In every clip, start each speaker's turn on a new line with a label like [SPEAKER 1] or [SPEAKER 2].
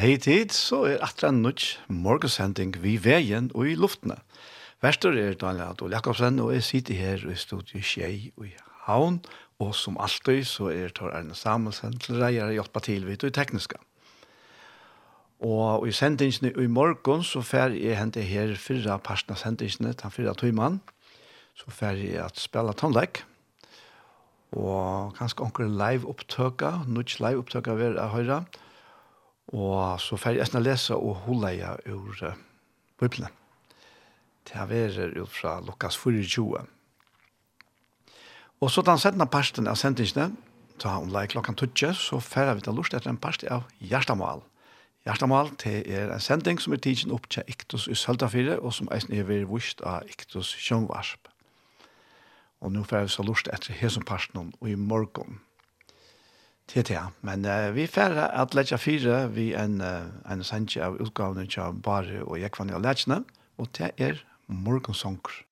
[SPEAKER 1] Hei tid, så er atra nudj morgensending vi veien og i luftene. Verstor er Daniel Adol Jakobsen, og jeg sitter her i studiet Kjei og i Havn, og som alltid så er Tor Arne Samuelsen til reier og hjelper til vidt og i tekniska. Og i sendingsene i morgen så fer jeg hente her fyra parten av sendingsene, den fyra tøymann, så fer jeg at spela tonlekk, og kanskje onker live opptøka, nudj live opptøka vil jeg høre, og Og så får jeg etter lese og holde jeg ur uh, Bibelen. Det er vært ut fra Lukas 24. Og så den settende parten av sendingene, så har hun leik klokken tøtje, så får vi til lust etter en part av Gjerstamal. Gjerstamal det er en sending som er tidsen opp til Iktus i Søltafire, og som eisen er vært vist av Iktus Sjøngvarsp. Og nå får vi så lust etter hesen parten og i morgen. Det ja. men uh, vi får at letja fire vi en, uh, en sendje av utgavene til Bare og Jekvann i Letsjene, og det er Morgensonger.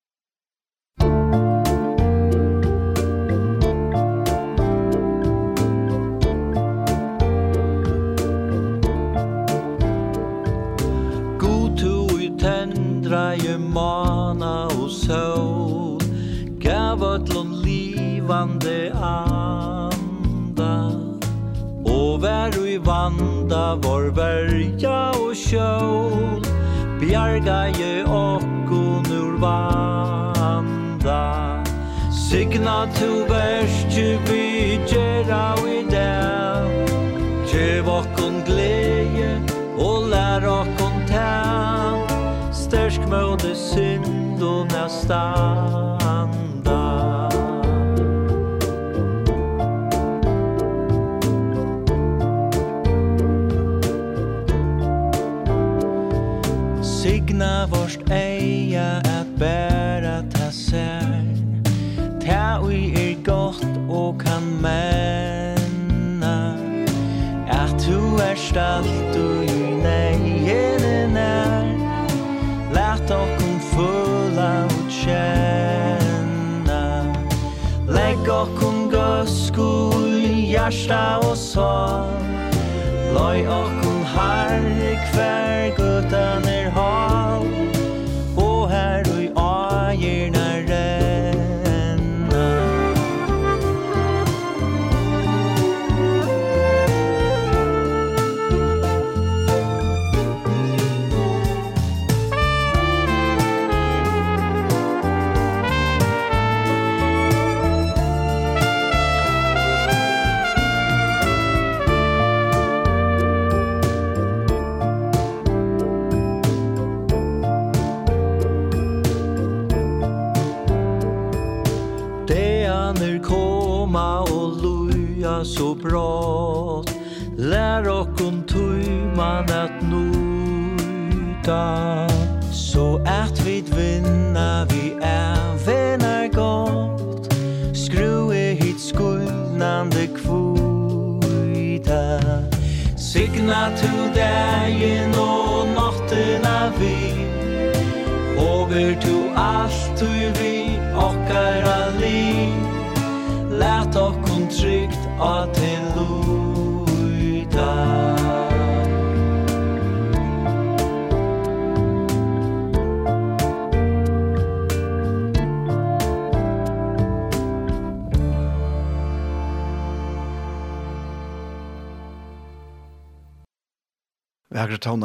[SPEAKER 2] God to i tendra i mana og sol, gav ötlun livande av Her og i vanda vår verja og sjål Bjarga je okkun ur vanda. Signa to verste vi gjerra i dag. Gjev okkun gleje og lær okkun tæl Stersk møde synd og
[SPEAKER 1] næstan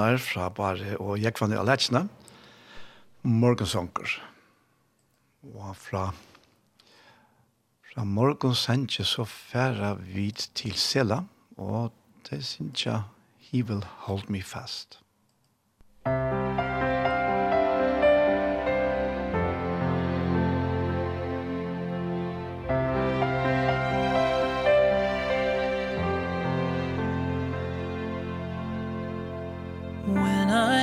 [SPEAKER 1] Ragnar fra Bare og Jekvanne Aletsjene, Morgensonker. Og fra, fra Morgensonker så færa vi til Sela, og det synes jeg, he will hold me fast.
[SPEAKER 2] Musik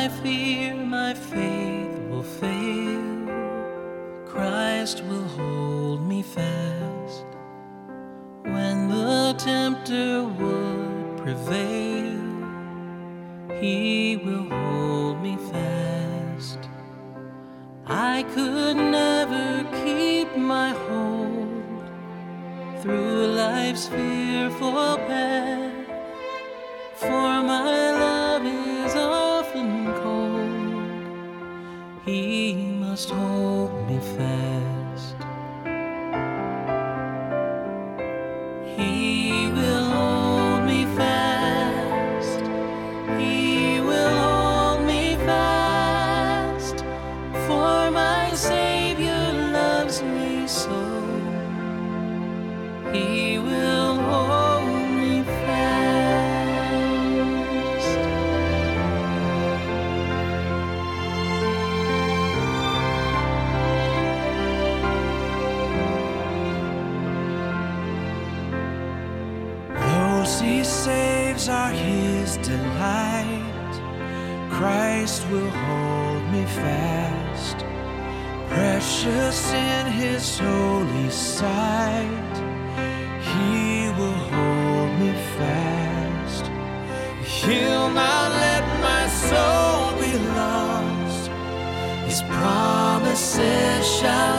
[SPEAKER 2] I fear my faith will fail. Christ will hold me fast. When the tempter would prevail He will hold me fast. I could never keep my hold Through life's fearful path. For my life just hold me fast will hold me fast.
[SPEAKER 3] Precious in his holy sight He will hold me fast. He'll not let my soul be lost. His promises shall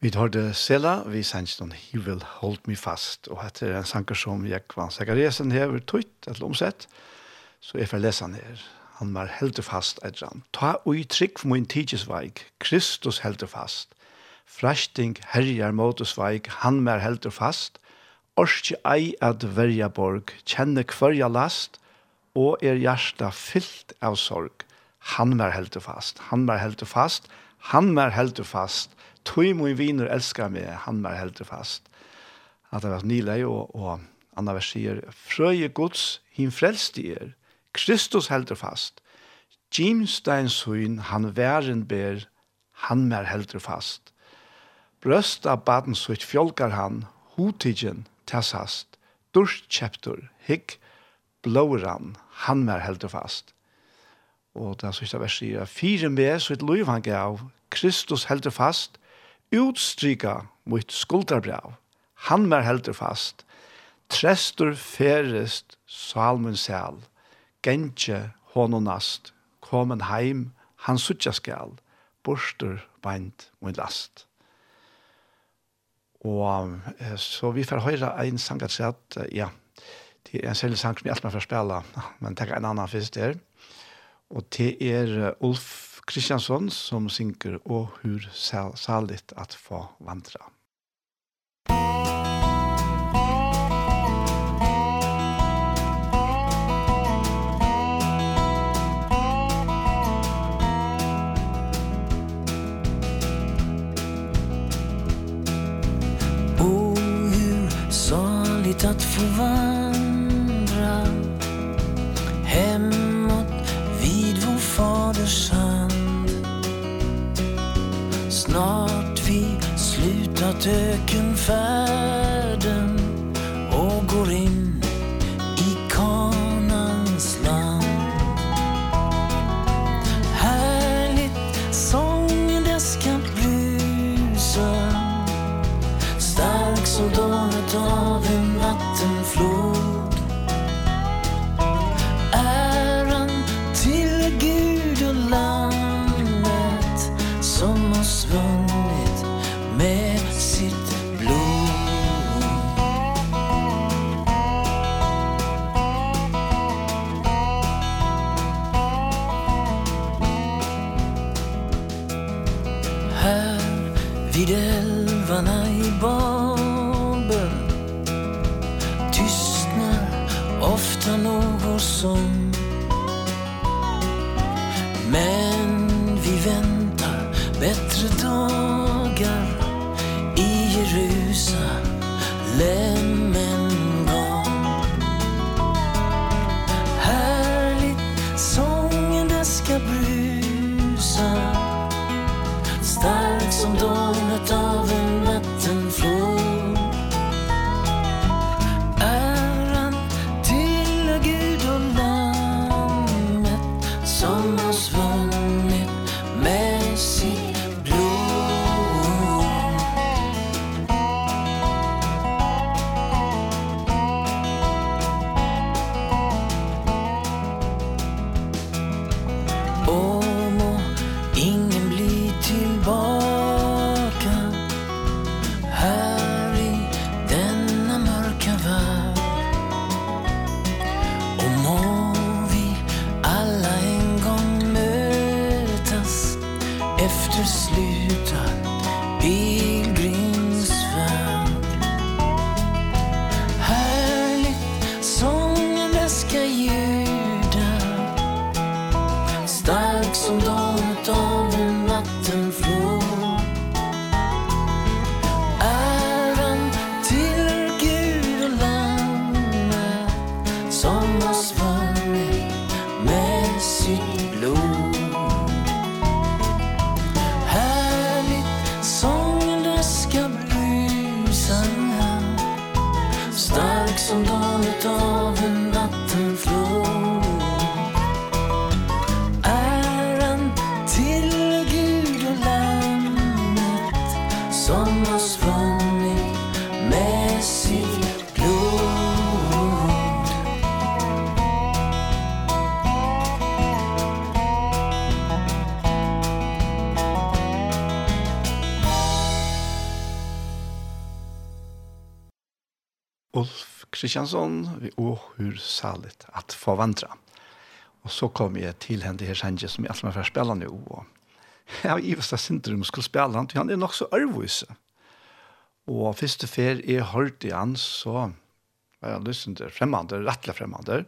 [SPEAKER 1] Vi tar det Sela, vi sender noen will Hold Me Fast, og dette er en sanger som Jekvan Sakaresen her, tøyt, et omsett, så jeg får lese han her. Han var heldig fast, etter han. Ta ui trygg for min tidsveik, Kristus heldig fast. Frasting herjar motosveik, han mer heldig fast. Orske ei at verja borg, kjenne kvarja last, og er hjärsta fyllt av sorg. Han var heldig fast, han var heldig fast, han var heldig fast, tog min viner elskar meg, han var helt fast. At det var nilei, og, og andre vers sier, Frøye gods, hin frelste er, Kristus helt fast. Jimsteins hun, han væren ber, han mer helt fast. Brøst av baden søyt fjolkar han, hotigen, tassast, durskjeptur, hygg, blåer han, han mer helt fast. Og det er sørste vers sier, fire med, så et lov han gav, Kristus helt fast, utstryka mot skuldarbrev. Han mer heldur fast. Trestur ferest salmen sel. Gentje honunast. Komen heim, han suttja skal. Borster beint mot last. Og så vi får høre en sang at sett, ja, det er en særlig sang som jeg alltid får spille, men tenker en annan først der. Og det er Ulf Kristiansson som synker og hur saligt at få vandra».
[SPEAKER 4] Og hur saligt att få vandra taken
[SPEAKER 1] fast Kristiansson og hur saligt att få vandra. Och så kom jeg till henne här sänge som jag alltid får spela nu. Och jag har ivast av syndrom skulle spille han, han er nog så örvvis. Och första fer är hørte i han så var jag lyst til främmande, rettelig främmande.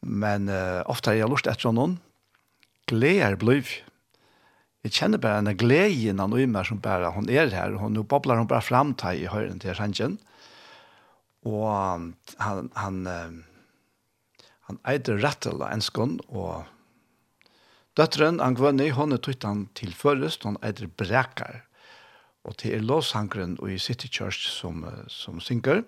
[SPEAKER 1] Men uh, ofta har jag lust efter honom. Glädjer blev. kjenner känner bara glede innan og i meg som bara hon är här. Hon nu bobblar hon bara fram till i höjden till sängen og han, han, han eide en enskånd, og døtteren, han gvønne, hon er tøyt han til først, hun eide brekar. Og til er låshankeren i City Church som, som synker.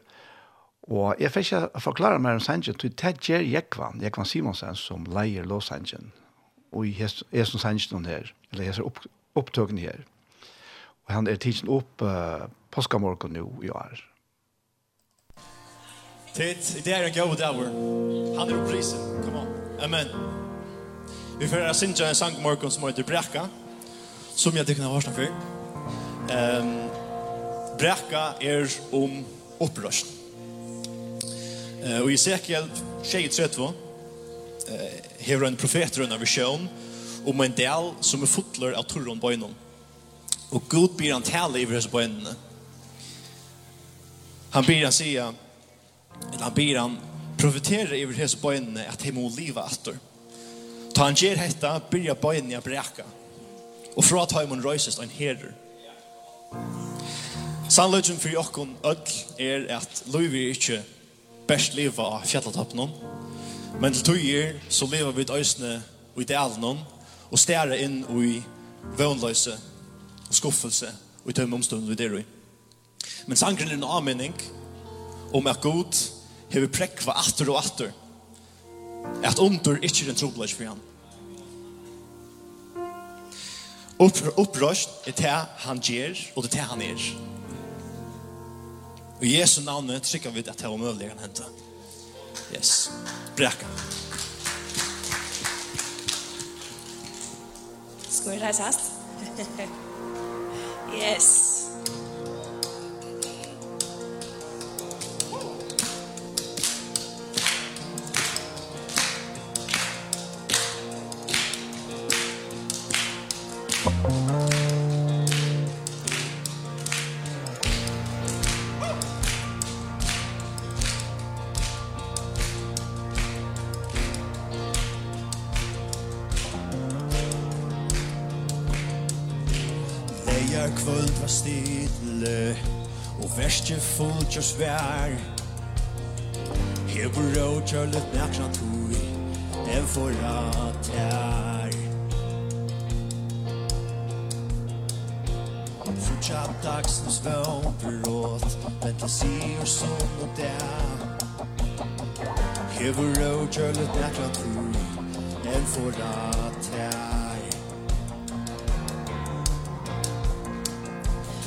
[SPEAKER 1] Og jeg fikk ikke forklare meg om sangen, til det gjør Jekvann, Jekvann Simonsen, som leier låsangen. Og jeg er som sangen her, eller jeg er opp, opptøkene her. Og han er tidsen opp uh, påskamorgen nå i år.
[SPEAKER 5] Titt, det er en god hour. Han er prisen. Come on. Amen. Vi får synja en sang morgen som heter Brekka, som jeg tykker har varsna för. Um, Brekka er om opprørsen. Uh, og i Ezekiel 23 uh, hever en profet rundt av sjøen om en del som er fotler av torron bøynen. Og Gud blir han tale i hese bøynene. Han blir han sier eller han ber han profiterer iver hese bøynene at he må liva atter. Ta han gjer hetta, byrja bøynene a breka. Og fra at himon røysest ein herer. Sannløgjen for jokkon öll er at loivi ikkje best liva av fjallatappen men til tøyer så lever vi øysene og delen og stære inn og i vøvnløse og skuffelse og i tømme omstående vi der. Men sangren er en avmenning om at god hever prekva atter og atter at under ikkje er en trobladj for han. Upp, er det han gjer og det er det han er. Og i Jesu navn trykker vi at det er omøvelig kan hente. Yes. Brekka.
[SPEAKER 6] Skal vi reise hast? yes.
[SPEAKER 5] kjør svær. Her på råd kjør litt nækna tog En forra tær. Så tjapp dagsens vøn på råd Men det sier som og der Her på råd kjør litt nækna tog En forra tær.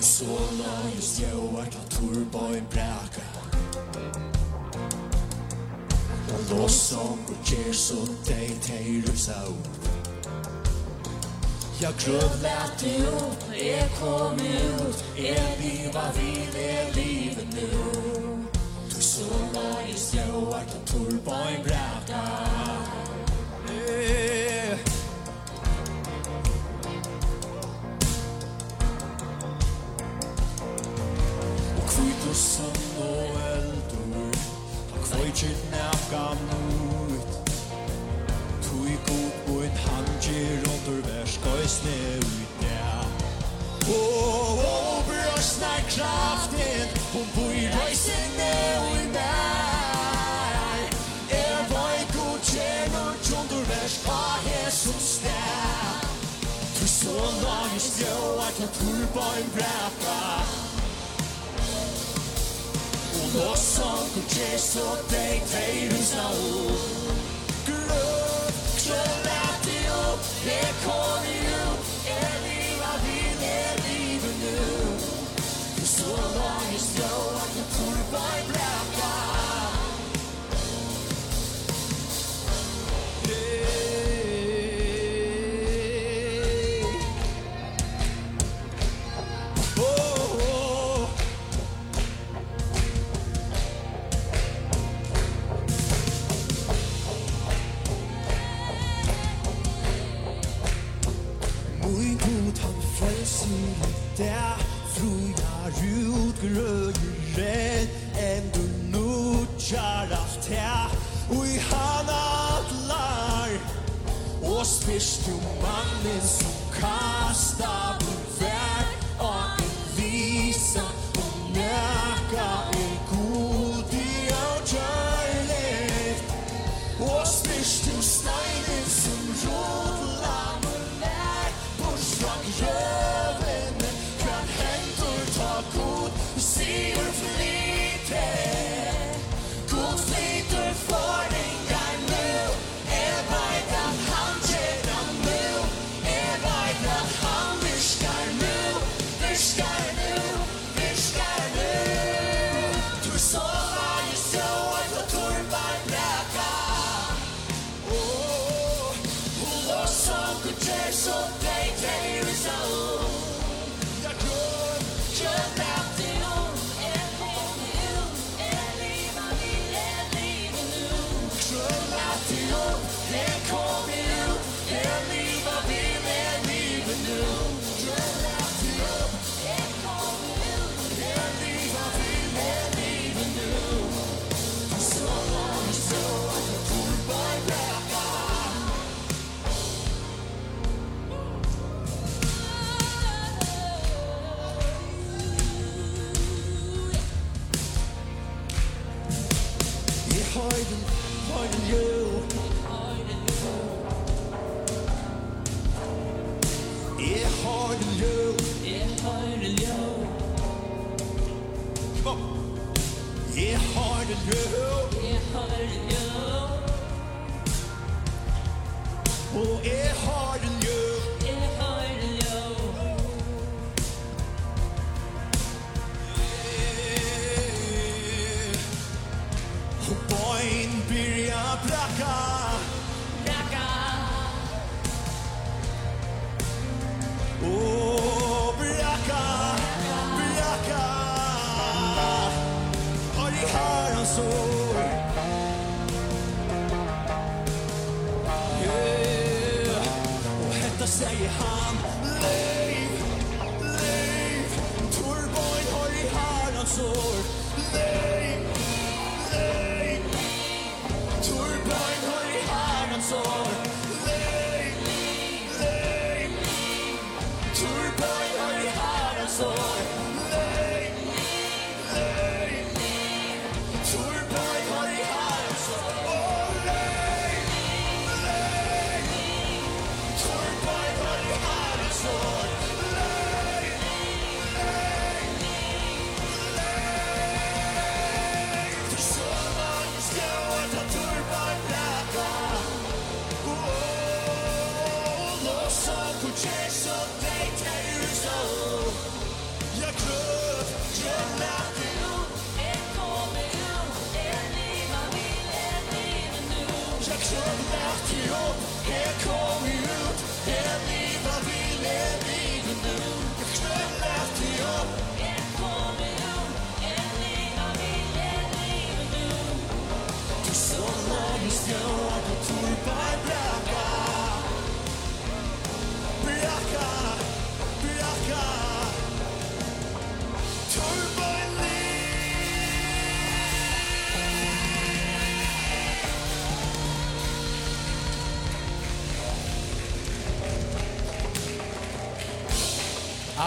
[SPEAKER 5] Så la just jo vart Furboin braka Og låsong og kjerso Dei tei rupsa Jag det ut, jag kom ut, jag liva vid, jag livet nu. Du såg mig i stjåart och turbån brädar. hon bor i røysene og i meg Er vøy god tjener Tjondur vers Hva Jesus nær Du så lang i stjø At jeg tror på en bræka Og nå som god tjener Så deg tveir hos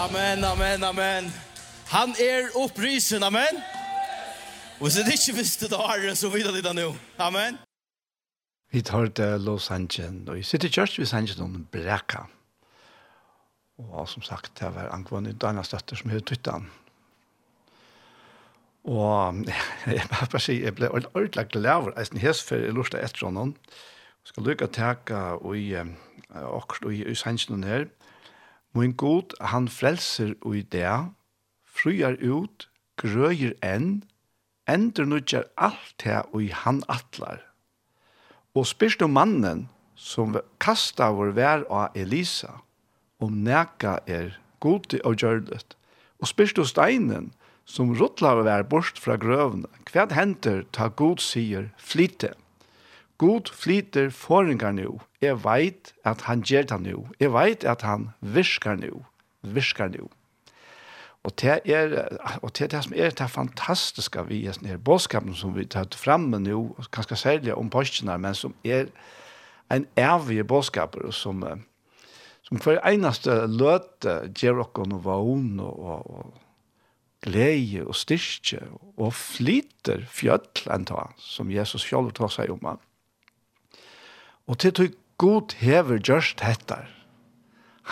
[SPEAKER 6] Amen, amen, amen. Han er opprisen, amen. Og hvis det ikke visste det har, så videre det da nå. Amen.
[SPEAKER 1] Vi tar til Los Angeles, og i City Church vi sanger noen brekka. Og som sagt, det var angående Dana Støtter som høyde tuttan. Og jeg må bare si, jeg ble ordentlig glad over eisen hes for jeg lurte etter honom. Jeg skal lykke til og i akkurat og i sanger her. Min god, han frelser ui det, fryar ut, grøyer enn, endur nudjar alt det ui han atlar. Og spyrst om mannen som kasta vår vær av Elisa, om neka er gode og gjørlet, og spyrst om steinen som ruttlar vær bort fra grøvene, hva henter ta god sier flytet. God flyter foringar nu. Jeg veit at han gjør det nu. Jeg veit at han virker nu. Virker nu. Og det er, og det, er det som er det fantastiske vi er denne bådskapen som vi tar fremme nu, ganske særlig om påskene, men som er en evig bådskap som, som for eneste løte gjør dere noe vogn og, og, og glede og styrke og flyter fjøtlen ta, som Jesus selv tar seg om. Han. Og til tog god hever gjørst hettar.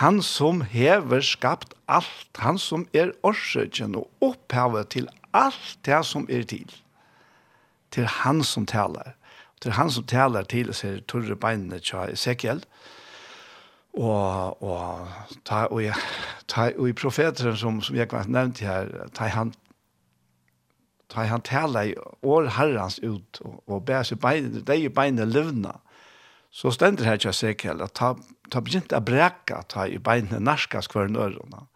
[SPEAKER 1] Han som hever skapt alt, han som er årsøkjen og opphavet til alt det som er til. Til han som taler. Til han som taler til, ser Torre Beinene tja Ezekiel. Og, og, ta, og, ja, ta, og i profeteren som, som jeg nevnte her, ta han ta han tala i år herrans ut og, og bæs i bein, de i beinene livna. Mm så stender her ikke Ezekiel at ta, ta begynt å breke ta i beinene narskas hver nørene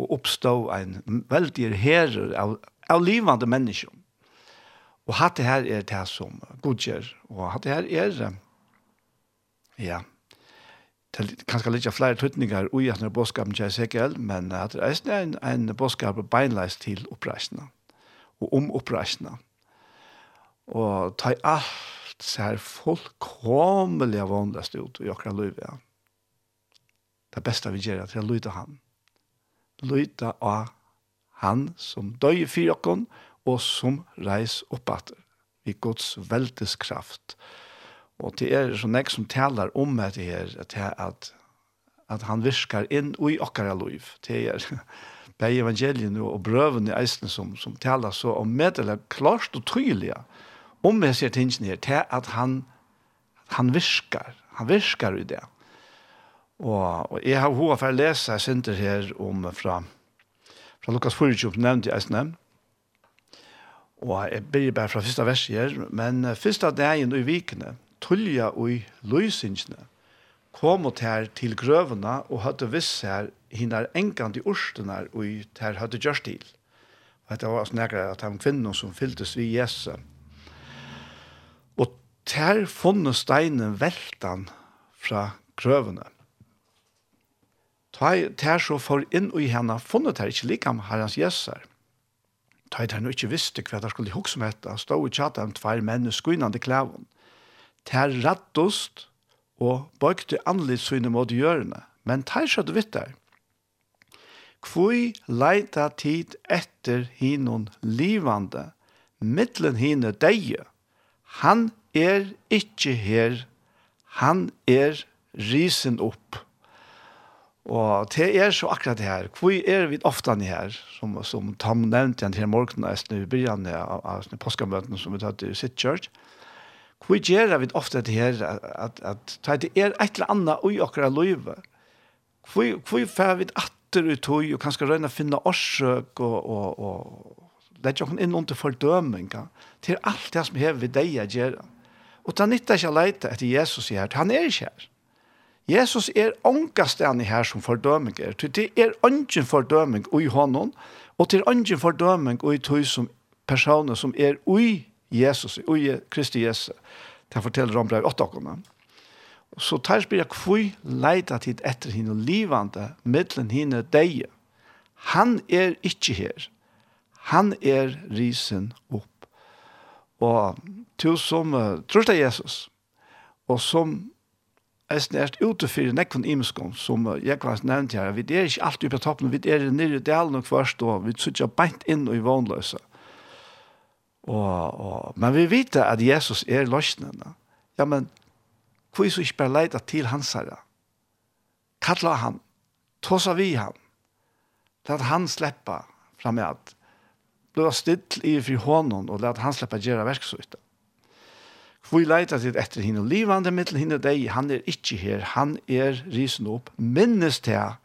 [SPEAKER 1] og oppstå en veldig herre av, av livande mennesker. Og hatt det her er det som godgjør, og hatt det her er, ja, til kanskje litt flere tøtninger ui at når bådskapen til Ezekiel, men at det er en, en bådskap beinleis til oppreisene, og om oppreisene. Og ta i alt alt ser fullkomelig av åndløst ut i okra liv, ja. Det beste vi gjør er til å lyder han. Lyder av han som døy i fyrokken, og som reis oppatter i Guds veldes kraft. Og det er så nek som taler om det her, at, at, at han virkar inn i okkara liv. Det er bei evangelien og brøvene i eisen som, som taler så om medelig klart og tydelig om jeg ser tingene her, til at han, han virker. Han virker i det. Og, og jeg har hva for å lese jeg synder her om fra, fra Lukas 4, nevnte jeg snem. Og jeg blir bare fra første vers her, men første dagen i vikene, tullja og i løysingene, kom og tær til grøvene og hadde visst her hinner enkant i orstene og tær hadde gjørst til. Og dette var snakker at han kvinner som fylltes vi Jesus ter funne steinen veltan fra grøvene. Ta ter så for inn og i henne funnet ter ikke likam herrens jesser. Ta tær nå ikke visste hva der skulle hukse med etter, stå i tjata om tvær menn og skuinande klæven. Ter rattost og bøkte anlitt syne mot hjørne, men ter skjøtt vitt der. Kvoi leita tid etter hinon livande, mittlen hine deie, han er ikke her, han er risen opp. Og det er så akkurat det her. Hvor er vi ofte her, som, som Tom nevnte igjen til morgenen, etter vi begynte av påskamøtene som vi tatt i sitt church. Hvor gjør vi ofte det her, at, at, at det er et eller annet i akkurat livet. Hvor, hvor får vi atter ut høy, og kanskje røyne finne årsøk, og, og, og det er ikke noen inn under fordøming. Det er alt det som har vi deg å gjøre. Og det nytter ikke å lete etter Jesus her. Han er ikke her. Jesus er ångastene her som fordøminger. Det er ånden fordøming i hånden, og det er ånden fordøming i tog som personer som er i Jesus, i Kristi Jesus. Det forteller om brev 8 åkene. Så tar spyr jeg hvor leita tid etter henne livande, middelen henne deg. Han er ikke her. Han er risen opp og til som uh, tror det Jesus, og som er snert ute for nekken imeskån, som uh, jeg har nevnt her, vi er ikke alltid på toppen, vi er nere i delen og først, og vi sitter beint inn i vanløse. Og, og, men vi vet at Jesus er løsnende. Ja, men hvor er så ikke bare leide til hans herre? Kalla han, tåsa vi han, til at han slipper frem med at blå still i fri hånden og lät han släppa gjøre verk så ut. Kvui leita til etter henne og livande mittel henne deg, han er ikke her, han er risen opp, minnes til,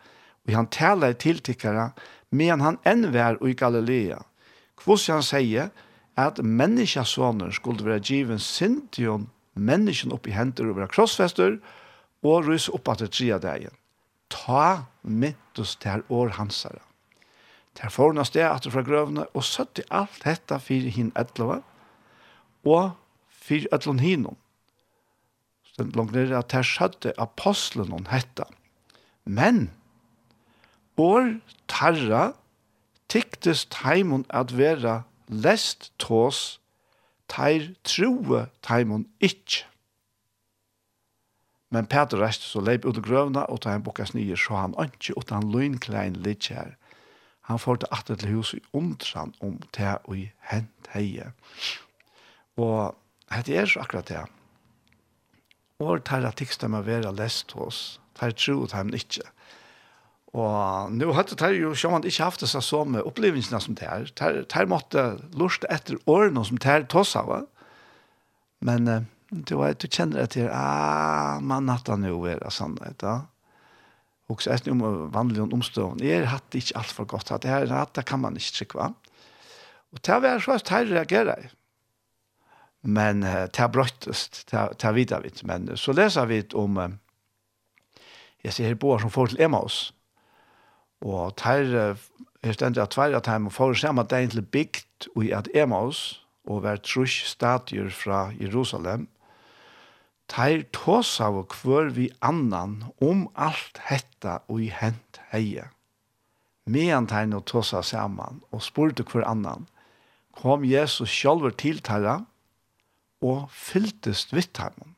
[SPEAKER 1] og han taler til tikkara, men han enn vær i Galilea. Kvos han sier at menneskesåner skulle være given sintion menneskjen opp i henter og være krossfester, og rys opp at det tredje dagen. Ta mittus til år. Der får hun av sted du fra grøvene, og søtte alt dette for henne etlova, og for etlon hinnom. Så den langt nere at der søtte apostlen hun hette. Men, år tarra, tyktes taimon at vera lest tås, teir troe taimon ikkje. Men Peter reiste så leip ut av grøvna, og ta en bukka nye, så han ønske, og han løgnklein litt her han får til atter til hus i ondran om det og i hent heie. Og det er så akkurat det. Og det er tikst med å være lest hos. Det er tro dem ikke. Og nå hadde det jo sjåan ikke haft det seg med opplevelsene som det er. Det er måtte lurte etter årene som det er tås av. Men du, du kjenner at det er, ah, man natta nå er det sånn, ikke? Och så är om vanliga omstånd. Jag hade inte allt för gott. Det här det kan man inte trycka. Och det var så att jag reagerade. Men det har bröttest. Det har vidare vitt. Men så läser vi om jag ser här på som får till Emmaus. Och det här er stendet at tverja time og får samme dagen til bygd og i at Emmaus og vært trus stadier fra Jerusalem Teir tås av og kvør vi annan om alt hetta og i hent heie. Mean teir no tås av saman og spurte kvør annan, kom Jesus sjálfur til teira og fylltest vitt teira.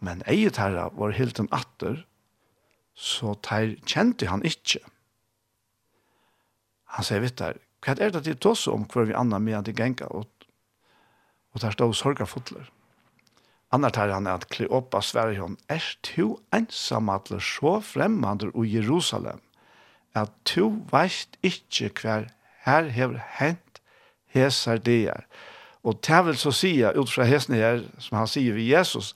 [SPEAKER 1] Men eie teira var hilden atter, så teir kjente han ikkje. Han sier vitt der, hva er det til tås om kvør vi annan mean til genga og, og der stå sorga fotler. Annar tar han at Kleopa sverre hon, er to ensamadler så fremmande i Jerusalem, at to veist ikkje hver her hever hent hesar dier. Og det vil så sige, ut fra hesene her, som han sier ved Jesus,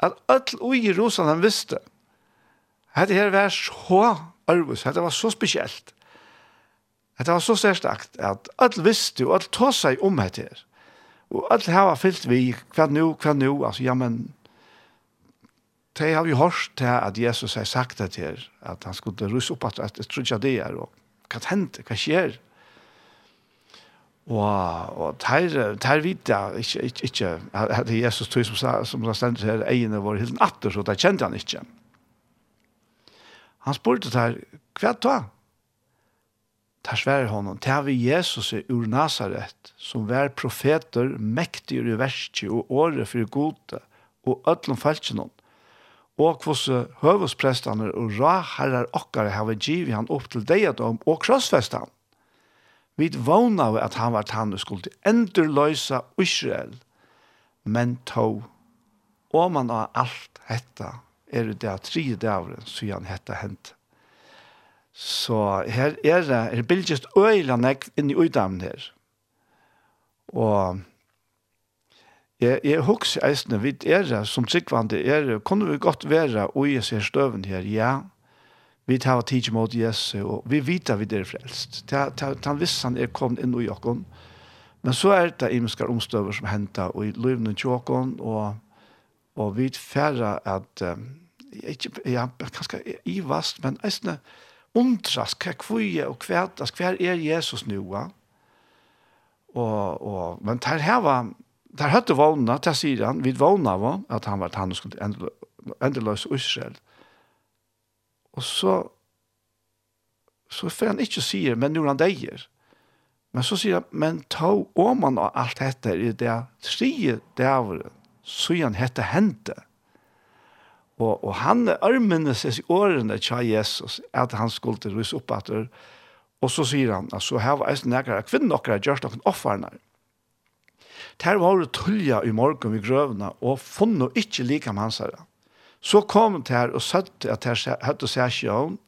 [SPEAKER 1] at all i Jerusalem visste, at her var så arvus, hette var så spesielt. Hette var så særstakt at alt visste og alt tog seg om hette her. Og alt her var fyllt vi, hva nu, hva nu, altså, ja, men, de har vi hørt til at Jesus har sagt det til, at han skulle russe opp at det tror ikke det er, og hva hendte, hva skjer? Og, og ter, ter jeg ikke, ikke, ikke, at det er Jesus tog som, sa, som sa stendt her, egene var helt natter, så det kjente han ikke. Han spurte der, hva er det tar svär honom. Det har vi Jesus ur Nazaret, som var profeter, mäktig i världsky och året for gode og ötlom fältsjonon. Og hos høvesprestene og raherrer okkare har vi givet han opp til deg om og krossfest han. Vi vågna vi at han var han og skulle endurløysa Israel, men to, Og man har alt hetta er det tre dævren, så han hetta hentet. Så her er det, her bildes øyla nekk inn i uddammen her. Og jeg, jeg husker eisne, vi er det som tryggvande er, kunne vi godt være og jeg ser støven her, ja. Vi tar tid mot Jesu, og vi vet vi er frelst. Han visste han er kommet inn i jokken. Men så er det imenskar omstøver som hentet, og i løvnen tjokken, og, og vi færre at, um, jeg, jeg, jeg, jeg, jeg, jeg, jeg, undras hva kvuje og kvætas, hva er Jesus nu? Og, og, men der var, der høtte vågna, der sier han, vi vågna va? at han var han skulle endeløs Israel. Og så, så får han ikke sier, men nu han deier. Men så sier han, men ta om man og alt dette i det tredje dæveren, så han hette hentet Og, og han ærmene seg i årene til Jesus at han skulle rysse opp etter. Og så sier han, altså, her var eisen nekere kvinnen dere har gjort noen offerne. Der var det tulja i morgen i grøvene og funnet ikke like med hans herre. Så kom han til og søtte at her hadde seg ikke om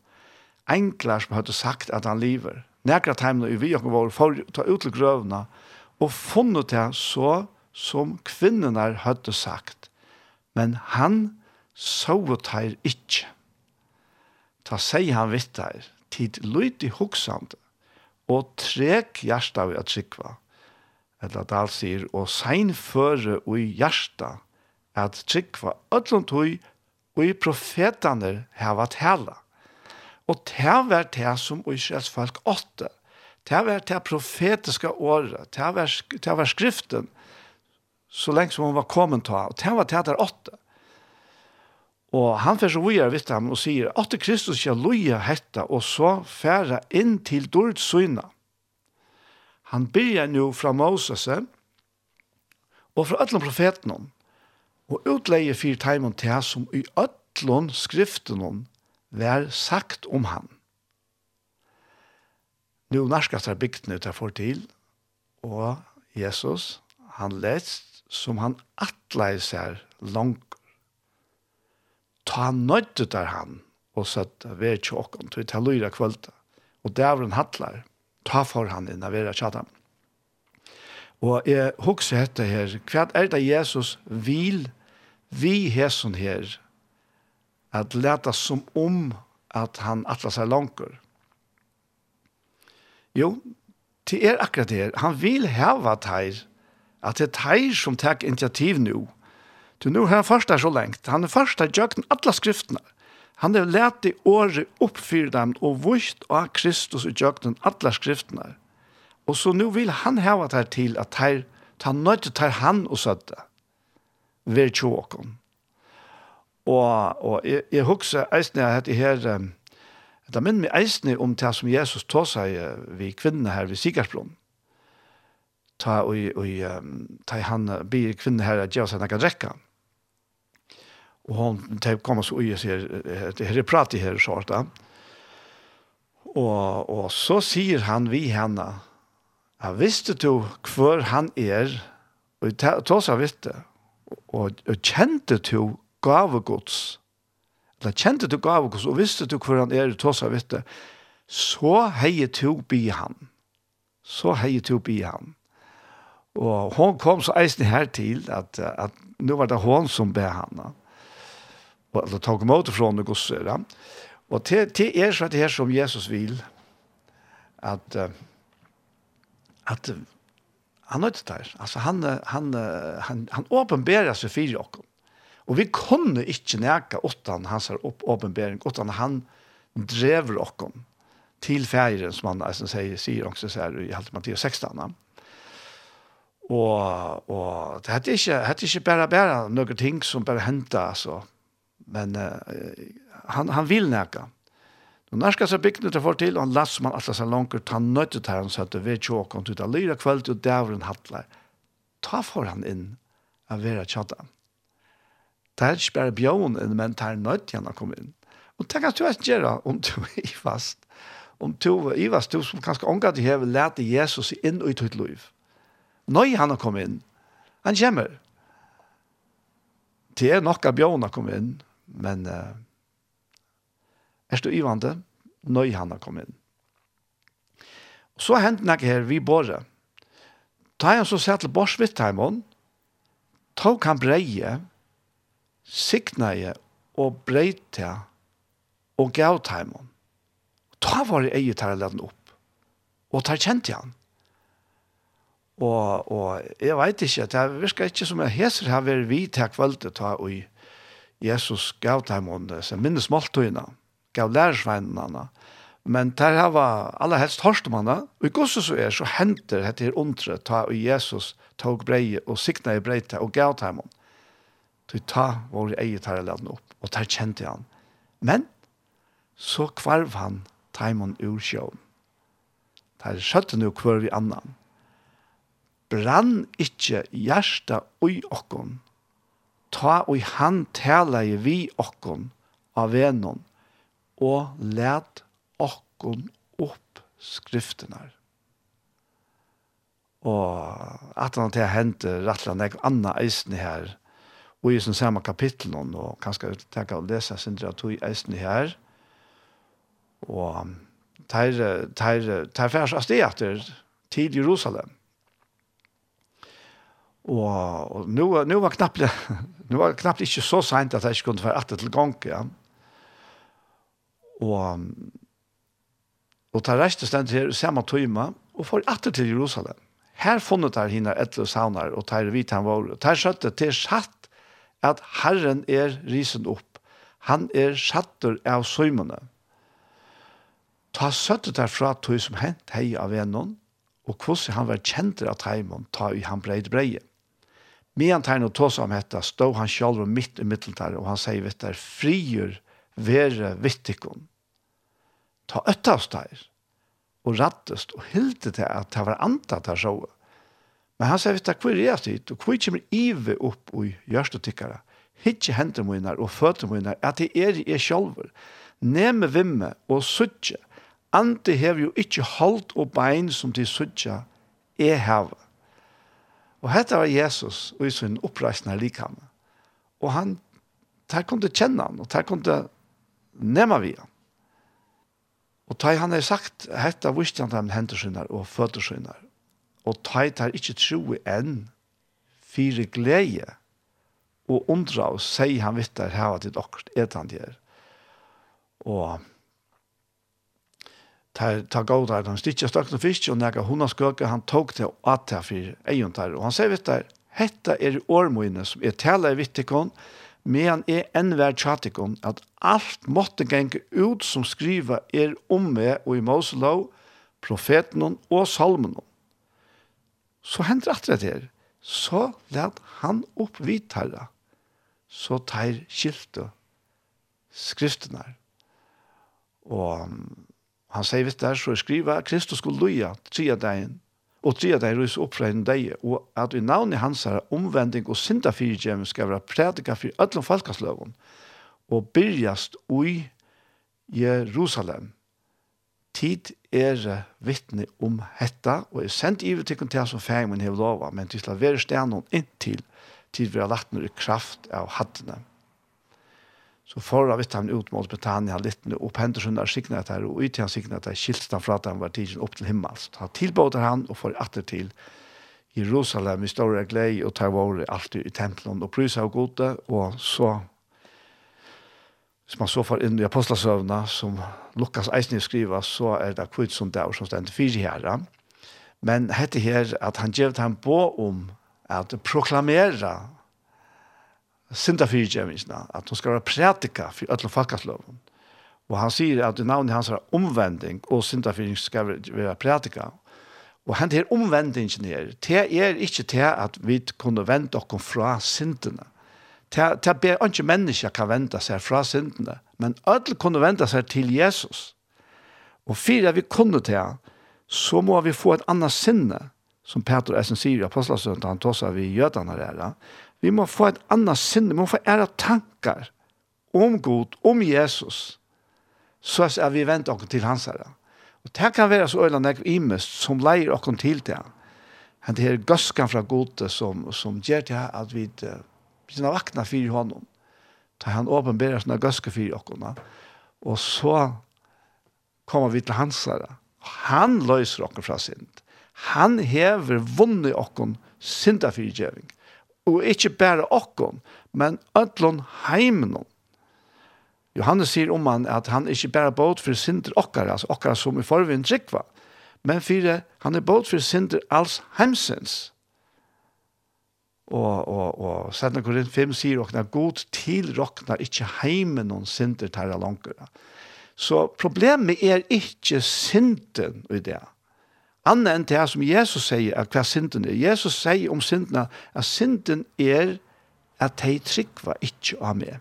[SPEAKER 1] enkler som hadde sagt at han lever. Nekere timene i vi og vår for å ta ut til grøvene og funnet til så som kvinnerne hadde sagt. Men han så teir ikkje. Ta seg han vitt teir, tid lyt i hoksande, og trek hjarta vi at sikva. Eller at alt sier, og sein føre ui hjarta, at sikva ötlund hui, ui profetane heva tala. Og det var det som Israels folk åtte. Det var det profetiska året. Det var, det var skriften, så lenge som hun var kommet til. Og det var det der åtte. Og han fer så videre vidt ham og sier, at Kristus skal loja hetta og så færa inn til dårlig syna. Han byrjar nu fra Moses og fra ætlom profeten og utleie fyr teimon til hans som i ætlom skriften vær sagt om han. Nu narskast er bygtene ut for til, og Jesus, han lest som han atleis her langt ta nøyde der han, og satt ved tjåkken, til ta lyra kvölda. Og dævren hattlar, ta for han inn av vera tjata. Og jeg husker dette her, hva er det Jesus vil vi hesson her, at leta som om at han atla seg langer. Jo, til er akkurat det her, han vil heva teir, at det er teir som tek initiativ nu, Du, nu har han första så lengt. Han är första jökten alle skriftene. Han har lært i året oppfyr dem og vust av Kristus i jökten alle skriftene. Og så nu vil han hava det til at her, ta nøyde til han og søtte ved tjåkon. Og, og jeg, jeg husker eisne at det her, det minner meg eisne om det som Jesus tog seg vi kvinnene her ved Sigersbron. Ta, og, og, ta han byr kvinnene her at gjør seg noen rekker. Og hon kom så och säger det här är prat i här så där. Och och så säger han vi henne. Ja, visste du kvar han är och då så visste och och kände du gåvogods. Eller kjente du gåvogods og visste du kvar han er då så visste. Så heje du bi han. Så heje du bi han. Og hon kom så eisen her til at, at nu var det hon som ber henne eller ta emot från det gosse där. Och til, det er så att det är som Jesus vill att att han har det Alltså han han han han uppenbarar sig för dere. Och vi kunde inte neka åttan hans åpenbering, åttan han drever dere till ferien, som han alltså säger säger också så här i Matteus 16. Och och det hade det hade ikke bara bara några ting som bara hända alltså Men uh, han, han vill näka. Nå nærska seg så bygga for til, till han lass man alla så långt ta nøyt ut her, han ju och ut tuta lyra kväll og dävren hatla. Ta for han inn, av vera chatta. Det er ikke bare bjøen inn, men tar nötte han har in. Och Og det du ikke gera om du i fast. Om du i fast, du som kanskje omgav til hever, lærte Jesus inn og i ditt liv. Nøy han har kommet in. Han kommer. Det er nok av bjøen har kommet inn, men uh, er du ivande, nøy han har kommet inn. Så hendte jeg her, vi båret. Da han så sett til Borsvittheimon, tok han breie, signeie og breite og gav teimen. Da var det eget her leden opp. Og da kjente han. Og, og jeg vet ikke, det virker ikke som jeg heser her ved vi til kveldet ta og i Jesus gav dem ånden, så minnes måltøyene, gav lærersveinene, men der har var aller helst hørst om henne, og i gosse så er så henter dette her ondre, ta og Jesus tog breie og sikna i breite og gav dem om. Så ta vår eget her og opp, og der kjente han. Men så kvarv han Timon ur sjøen. Der skjøtte nu kvarv i annan. Brann ikkje hjertet ui okkon, ta og han taler vi okkon av venon, og let okkon opp skriftene. Og at han til hente rettelig nek anna eisne her, og i sin samme kapitlen, og kanskje tenke å lese sindra tog eisne her, og tar, tar, tar færs av sted etter til Jerusalem. Og, og nå, nå var knappt Det var knappt ikke så sent at jeg ikke kunne være atter til gang igjen. Og, og ta reiste stendt her samme tøyma, og får atter til Jerusalem. Her funnet der henne etter saunar, og tar vidt han var. Tar skjøtte til satt at Herren er risen opp. Han er satter av søymene. Ta søttet derfra tøy som hent hei av vennom, og hvordan han var kjent av teimen, ta i han breid breie. Medan tegn og tås om dette, stå han sjálf mitt i mitteltar, og han sier vet der, frier være vittikon. Ta øttast der, og rattest, og hilde til at det var antat der så. Men han sier vet der, hvor er det dit, og hvor kommer ive opp og gjørst og tikkere. Hittje hender mine og føtter mine, at det er jeg selv. Neme vimme og suttje. Ante hever jo ikkje halt og bein som de suttje, er hever. Og dette var Jesus og i sin oppreisende likhavn. Og han, der kom du kjenne han, og der kom du nema vi han. Og da han har sagt, dette visste han dem hendersyner og fødersyner. Og da han ikke tro enn fire glede og undra og sier han vitt der hava til dere, et han der. Og tar ta gå där han stitcha stakna fisk och näka hon har han tog till att ta för ejon där och han säger vet där hetta är ormoinne som är tälla vittikon men är en värd chatikon att allt måste gänga ut som skriva er om med och i Moselo profeten och salmen så händer att det här så lät han upp vid herra så tar skilte skriftene og Han sier vitt der, så skriver Kristus skulle loja tria degen, og tria deg rys opp fra en deg, og at i navnet hans er omvending og synda fyrtjem skal være prædika for alle falkasløven, og byrjast ui Jerusalem. Tid er vittne om hetta, og er sendt ivet til kontel som fæg hev lova, men til slavere stjernon inntil tid vi har lagt noe kraft av hattene. Så förra visste han ut mot Britannia lite nu och Henderson där signet här och ut han signat där han fra at han var tidsen upp till Så Han tilbåter han och får åter till Jerusalem i store glädje och tar vår alltid i templen och prisa och gode och så som man så får in i apostlasövna som Lukas Eisner skriver så är det kvitt som där som ständer fyra her. Men hette her, att han gav han på om att proklamera synda fyrir djevningsna, at hun skal være prætika for alle falkasløven. Og han sier at i navnet hans er omvending, og synda fyrir skal være prætika. Og han til omvendingen her, det er ikke det at vi kunne vende oss fra syndene. Det er bare ikke mennesker kan vende seg fra syndene, men alle kunne vende seg til Jesus. Og for at vi kunne det, så må vi få et annet sinne, som Peter Essen sier i Apostelsøndag, han tåser vi jødene her, Vi må få et annet sinne, vi må få ære tankar om Gud, om Jesus, så at vi venter oss til hans herre. Og det kan være så øyne nek imest som leier oss til det. Men det er gøskan fra Gud som, som gjør til at vi blir uh, vakna i honom. Da han åpenberer sånne gøske i oss. Og så kommer vi til hans herre. Han løser oss fra synd. Han hever vunnet oss synda fyrir gjøring og ikke bare okkon, men ødlån heimenon. Johannes sier om han at han ikke bare båt for synder okkara, altså okkara som i forvinn trikva, men for han er båt for synder alls heimsens. Og, og, og Sætna Korinth 5 sier okna god tilrokna ikke heimenon synder tæra langkara. Så problemet er ikke synden i det, Anna enn det som Jesus sier at hva synden er. Jesus sier om synden at synden er at de trykva ikke av meg.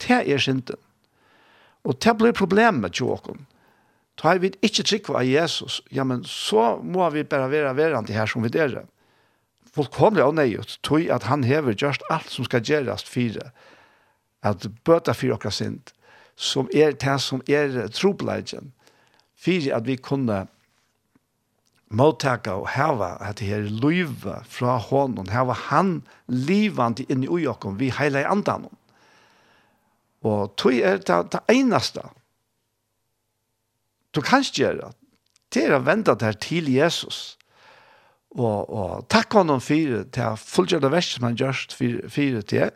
[SPEAKER 1] Det er synden. Og det blir problemet til åkken. Da vi ikke trykva av Jesus, ja, men så må vi bare være verandre her som vi der. Folk kommer av nøyet, tog at han hever just alt som skal gjøres fire, at bøta fire okker synd, som er det som er trobladjen, fire at vi kunne mottaka og hava at her luiva fra honom, hava han livandi inn i okkom vi heila i andan. Og tui er det, det einaste du kanst gjøre, det er å vende det til Jesus. Og, og takk honom for det er det verste som han gjør for, det,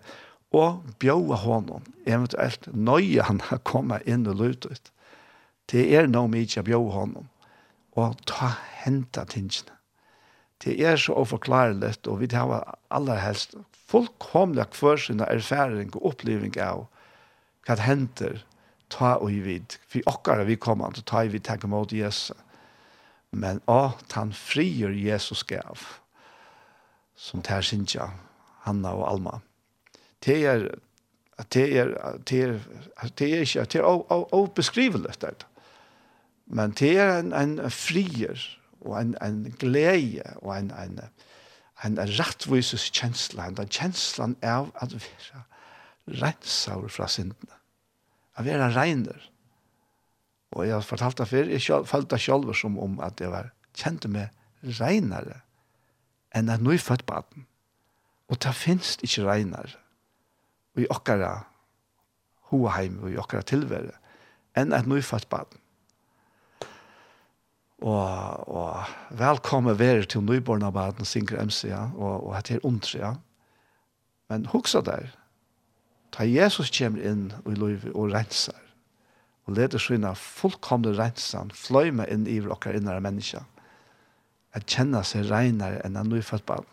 [SPEAKER 1] og bjøve honom, eventuelt nøye han har kommet inn og lutet. Det er noe mye bjøve honom og ta henta tingene. Det er så uforklarelig, og vi har aller helst fullkomlig for sin erfaring og oppleving av hva det henter, ta og i vid. For okkar vi kommer til å ta i vid tenke mot Jesus. Men å, han frier Jesus gav, som tar sin tja, Hanna og Alma. Det er, det er, det er, det er ikke, det er å, å, å det. Men det er en, en frier og en, en glede og en, en, en rettvises kjensla, en kjenslan av at være rensaur fra syndene. At være regner. Og jeg har fortalt det før, jeg følte selv som om at jeg var kjente meg regnere enn at nå er født baden. Og det finnes ikke regnere. I okkara hoheim og i okkara tilvære enn at nå er født baden og, og velkommen være til Nøyborn av Baden, Singer MC, ja, og, og at det er ondre, ja. Men huksa der, ta Jesus kommer inn i løyve og renser, og leder sina fullkomne rensan, fløyme inn i okkar innere mennesker, at kjenne seg renere enn en nyfødt barn.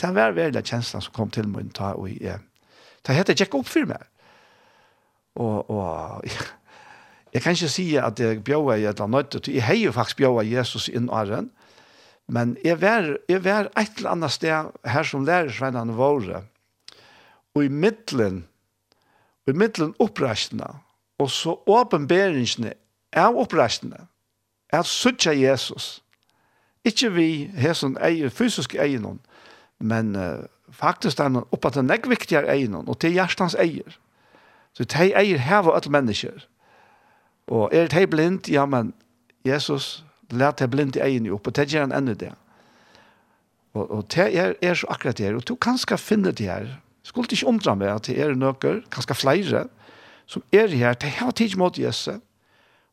[SPEAKER 1] Det var veldig kjenslen som kom til meg, ta og jeg, det heter Jack opp for meg. Og, og, ja Jeg kan ikke si at jeg bjøver i et eller annet, jeg har jo faktisk bjøver Jesus inn åren, men jeg var, jeg var et eller annet sted her som lærersvennene våre, og i middelen, og i middelen oppreistene, og så åpenberingene av oppreistene, er at suttje Jesus. Ikke vi har sånn eier, fysisk eier men uh, faktisk er noen oppe til nekviktigere eier noen, og til hjertens eier. Så de eier her var alle mennesker. Og er det blind? Ja, men Jesus lät det blind i egen upp. Og det gjør han enda det. Og, og det er, er så akkurat det her. Og du kan skal finne det her. Skulle ikke omdra meg at det er noen, kanskje flere, som er her. Det har tid mot Jesus.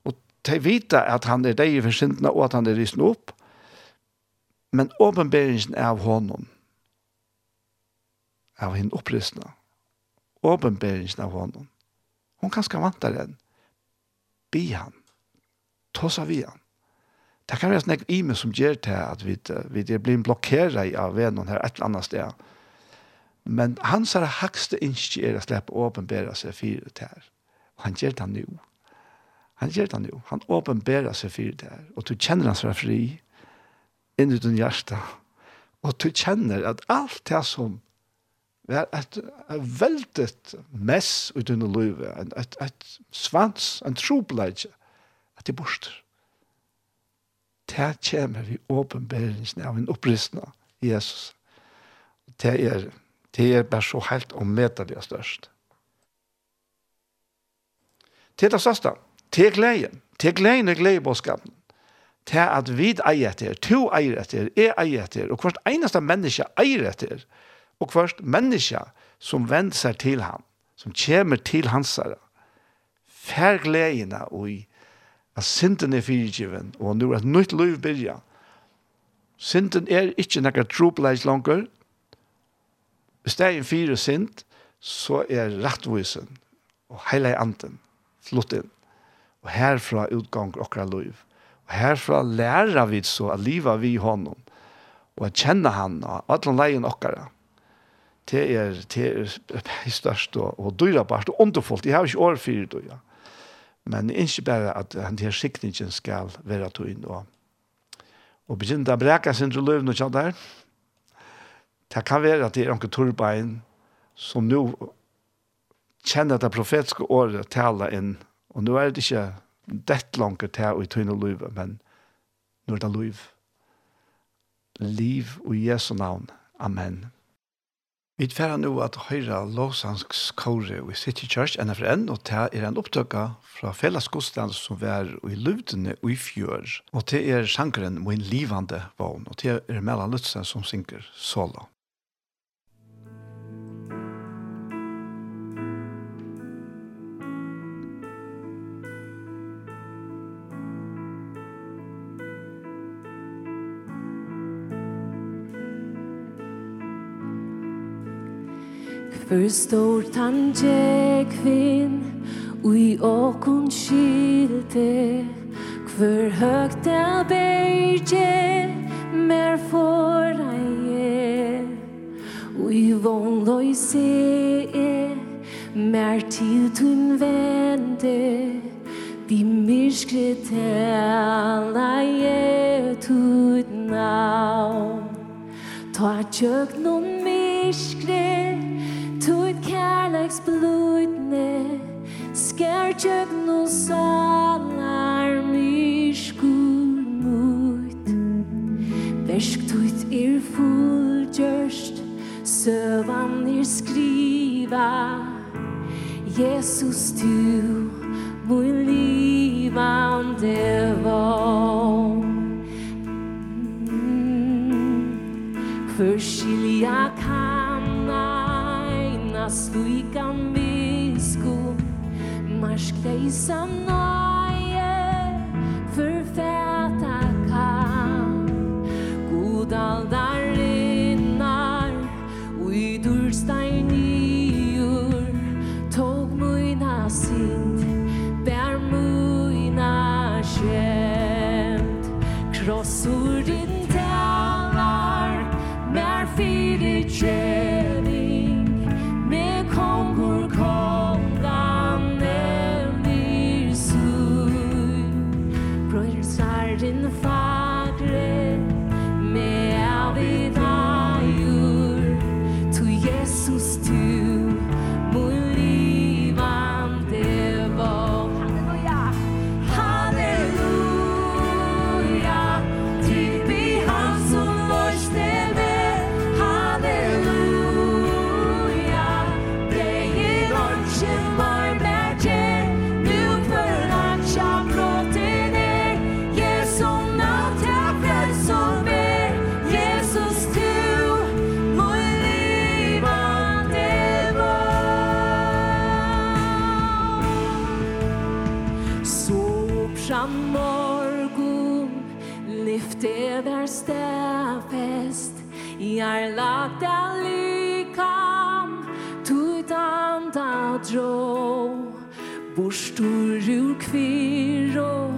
[SPEAKER 1] Og de vet at han er deg i forsintene, og at han er risen opp. Men åpenberingen er av honom. Av henne opprystene. Åpenberingen av honom. Hon skal vante den. Be han. Tåsa vi han. Det kan være snakk i meg som gjør til at vi, vi blir blokkeret av vennen her et eller annet sted. Men hans er hakste innskje er å slippe åpenbære seg fire til her. Og han gjør det han nå. Han gjør det han nå. Han åpenbærer seg fire til her. Og du kjenner hans fra fri inn i din hjerte. Og du kjenner at alt det som var et, et veldig mess i under livet, et, et, et svans, en trobladje, at det borster. Det kommer vi åpenbæringen av en oppristende Jesus. Det er, det er bare så helt ommetelig og størst. Det er det største. Det er gleden. Det er gleden og gledebåskapen til at vi eier etter, to eier etter, jeg eier etter, og hvert eneste menneske eier etter, og først menneske som vender seg til ham, som kommer til hans herre. Fær gledene og i at synden er fyrtgiven, og nå er et nytt liv byrja. Synden er ikke noe tropleis langer. Hvis det er en fire synd, så er rettvisen og hele anden flott inn. Og herfra utgang okra liv. Og herfra lærer vi så at livet vi i hånden, og at kjenne han og at han leien okkara det er, det er størst og, og dyrabart og underfullt. Jeg har ikke år for det, ja. Men ikke bare at han her sikningen skal være tøyen og og begynne å breke sin til løven og kjent der. Det kan være at det er noen turbein som nå kjenner det profetiske året taler inn. Og nå er det ikke dett langt til å tøyne løven, men nå er det løv. Liv og Jesu navn. Amen. Vi tverra nå at høyra Låsangs kåre i City Church NFN, og det er en opptøkka fra fellesgodstand som er i Luvdene og i fjør. Og det er sjankeren Min livande vogn, og det er Mellan Lutzen som synger solo.
[SPEAKER 3] För stor tanje kvinn Ui okun skilte Kvör högta berge Mer for je Ui vonloi se e Mer til tun vende Di myrskre tala je Tut navn. Ta tjöknum myrskre blodne skær tjøgnu salar miskur mut Versk tuit er fullgjørst Søvan er skriva. Jesus tu mun livande vår Förskilja stuikan bisku Mash klejsan no dro Borstor ur kviro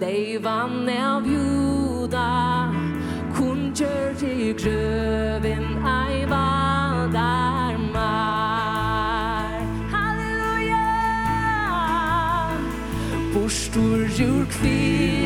[SPEAKER 3] Leivan av juda. Kun gjør til grøven ei vadarmar Halleluja! Borstor ur kviro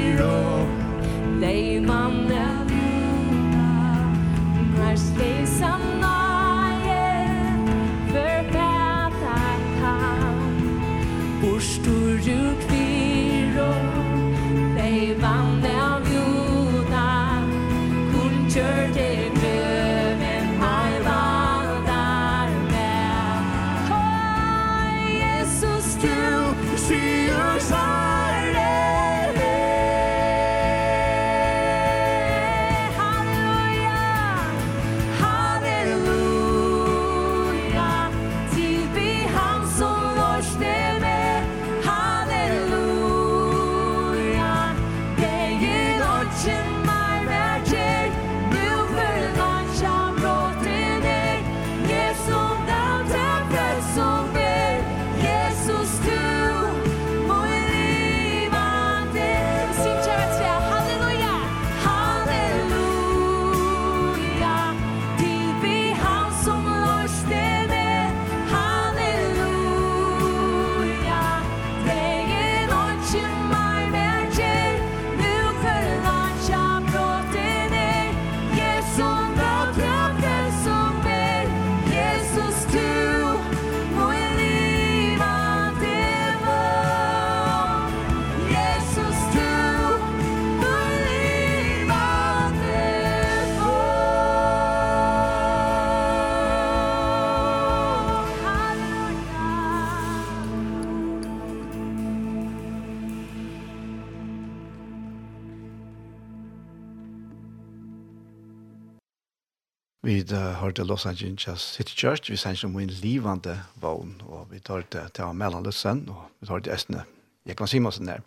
[SPEAKER 3] til
[SPEAKER 1] Los Angeles City Church, vi sender som en livande vogn, og vi tar til, til Mellanløssen, og vi tar til Estene, Jekvann Simonsen der.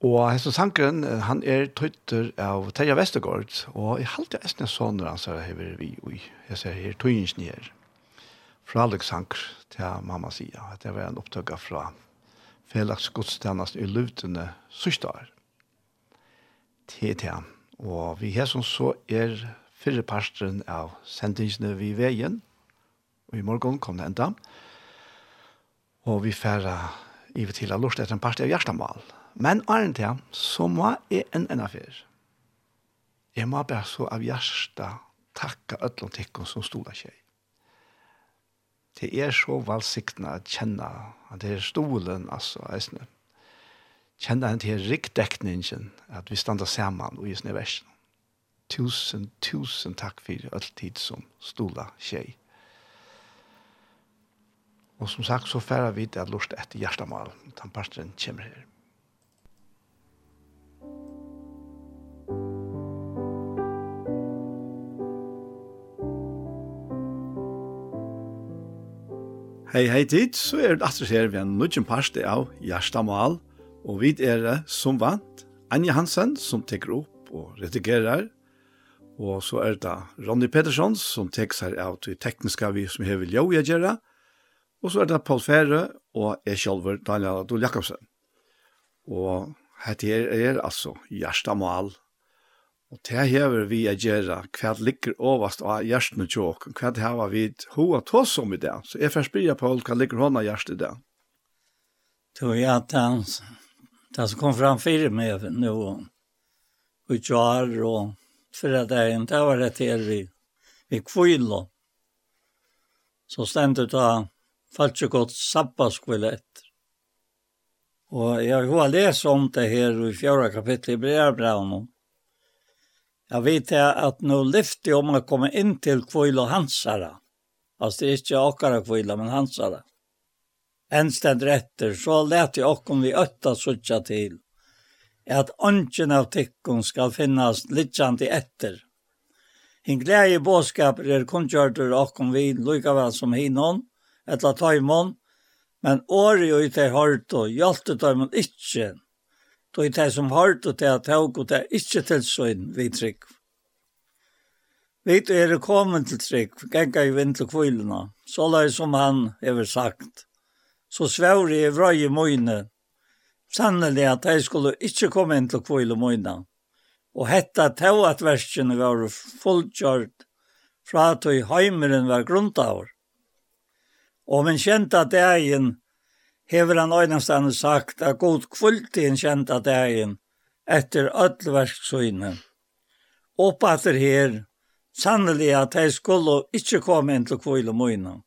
[SPEAKER 1] Og Hesson Sankeren, han er tøytter av Terja Vestergaard, og jeg halte Estene sånne han sier her vi, oi, jeg ser her tøyingen her, fra Alex Sanker til mamma sier, at det var en opptøkka fra Felix Godstjernast i Lutene sørste år. Til til Og vi har som så er fyrre parstren av sendingsene vi veien, og i morgen kom det enda. Og vi færre i vi til å lort etter en parst av hjertemål. Men æren til, så må jeg en enda fyr. Jeg må bare så av hjerte takka öllum tikkum som stola seg. Det er så valsikna at kjenna at det er stolen, altså, eisne. Kjenna at til rikdekningen at vi standa saman og i snøversen tusen, tusen takk for alltid som stola tjei. Og som sagt så færa vi til at lort etter hjertemål. Tannparten kommer her. Hei, hei tid, så er det atter her vi en nødgjent parste av Gjerstamal, og vi er som vant Anja Hansen som tekker opp og redigerer, Og så er det Ronny Pettersson, som tek seg av til tekniske vi som hever jo jeg gjøre. Og så er det Paul Fære og jeg selv, Daniel Adol Jakobsen. Og dette her er altså Gjerstamal. Og det hever vi jeg gjøre hva det ligger overst av Gjerstene tjåk. Hva det hever vi hoa tås om i det. Så jeg først blir Paul, hva ligger hånda Gjerste i det?
[SPEAKER 7] Tror jeg at han, det som kom fram fire med nå, og kjør og förra dagen, det var det här vi, vi kvilo. Så stämde det att fallt gott sabbaskvile etter. Og jeg har lest om det her i fjorda kapittel i Breabraun. Jeg vet at nå lyfter om å komme inn til kvile og hansara. Altså det er ikke akkara kvile, men hansara. En sted etter, så lät jeg okkom vi ötta sutja til at ånden av tikkun skal finnast litjandi etter. Hinn glæge båskaper er kunngjørter okkom vi lukavall som hinnon, etla taimon, men åri og i hørt og hjalte taimon ikkje, då i det som hårto teg at haug og teg ikkje tilsøyn vi trygg. Vi er kommet til trygg, genga i vind til kvilina, så som han har sagt. Så svævri i vrøy i sannelig at de skulle ikke komme inn til kvile møyna. Og hetta tau at versene var fullkjørt fra at i heimeren var grunntaver. Og men kjente at egen hever han øynestane sagt at god kvultien kjente at egen etter ødelverksøyne. Oppater her, sannelig at jeg skulle ikke komme inn til kvile møyna.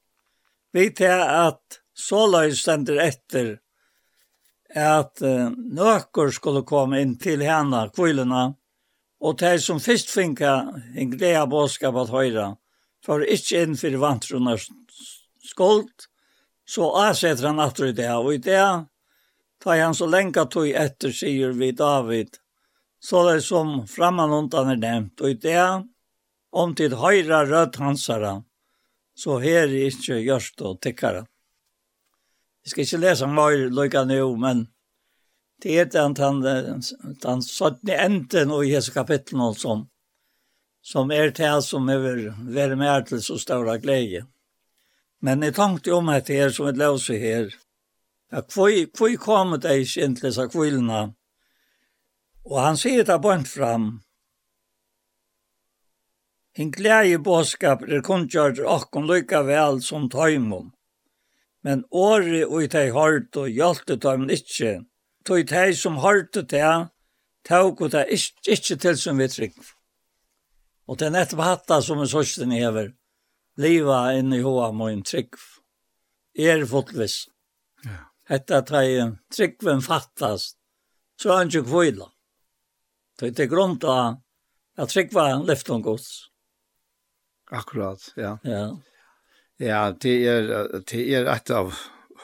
[SPEAKER 7] Vi til at så løy stender etter at uh, nøkker skulle komme inn til henne, kvillene, og de som først finka en glede bådskap at høyre, for ikke inn for vantrunner skuld, så avsetter han at det er, og i det tar han så lenge tog etter, sier vi David, så det som framanundan er nevnt, og i det om til høyre rødt hansere, så her er ikke gjørst og tikkere. Jeg skal ikke lese mer lykke nå, men det er den, den, den 17. enden i Jesu kapitlen og sånn, som er til som er være med til så større glede. Men jeg tenkte om at det er som et løse her, Ja, hvor kom det ikke inn til disse kvillene? Og han sier det bønt fram, En glæje bådskap er kun kunngjørt okkon lykke vel som tøymon men året og i teg hårdt og hjalte dem ikke. Tog teg som hårdt og teg, tog og teg ikke til som vi trygg. Og det er nettopp hatta som en sørsten hever, liva inne i hoa moin trygg. Er fotvis. Ja. Hetta teg tryggven fattast, så er han ikke kvila. Det er grunn av at tryggva lyfte om gods.
[SPEAKER 1] Akkurat, ja.
[SPEAKER 7] Ja.
[SPEAKER 1] Ja, det er, det er et av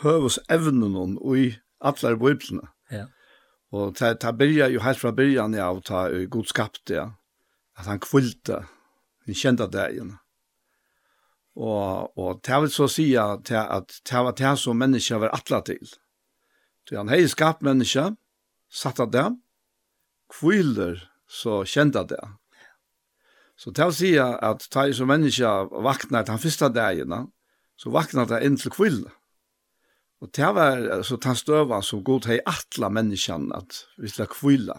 [SPEAKER 1] høvesevnen og i alle biblene.
[SPEAKER 7] Ja.
[SPEAKER 1] Og det, det byrja jo helt fra byrjan ja, og ta god skapte, ja. At han kvilte, han kjente det igjen. Og, og det vil så si at det var det som mennesker var atlet til. Så han hei skapt mennesker, satt av dem, kviler, så kjente det. Så til å si at ta i som menneske vakna han første dagen, så vakna det inn til kvill. Og til var så ta støva som god hei atla menneskene at vi skal kvilla.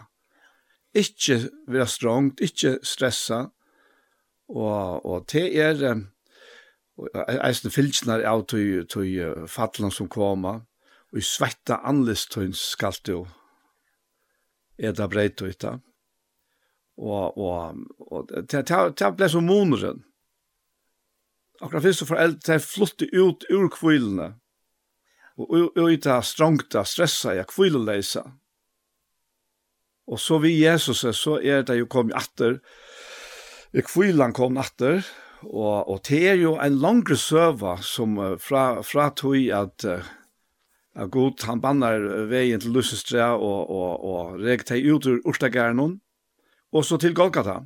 [SPEAKER 1] Ikke være strongt, ikke stressa, og, og til er eisen fylkene av til, til fattelen som kommer, og i svetta anlistøyns skal du eda breit og og og og ta ta ta bless om månaden. Akkurat fyrst for alt ta flutte ut ur kvillene. Og og uta strongta stressa ja kvilleleisa. Og så vi Jesus så er det jo kom atter. Jeg kvillan kom atter og og det er jo en langre søva som fra fra tøy at at god han bannar vegin til Lussestra og og og reg tei ut ur Urstagærnon og så til Golgata.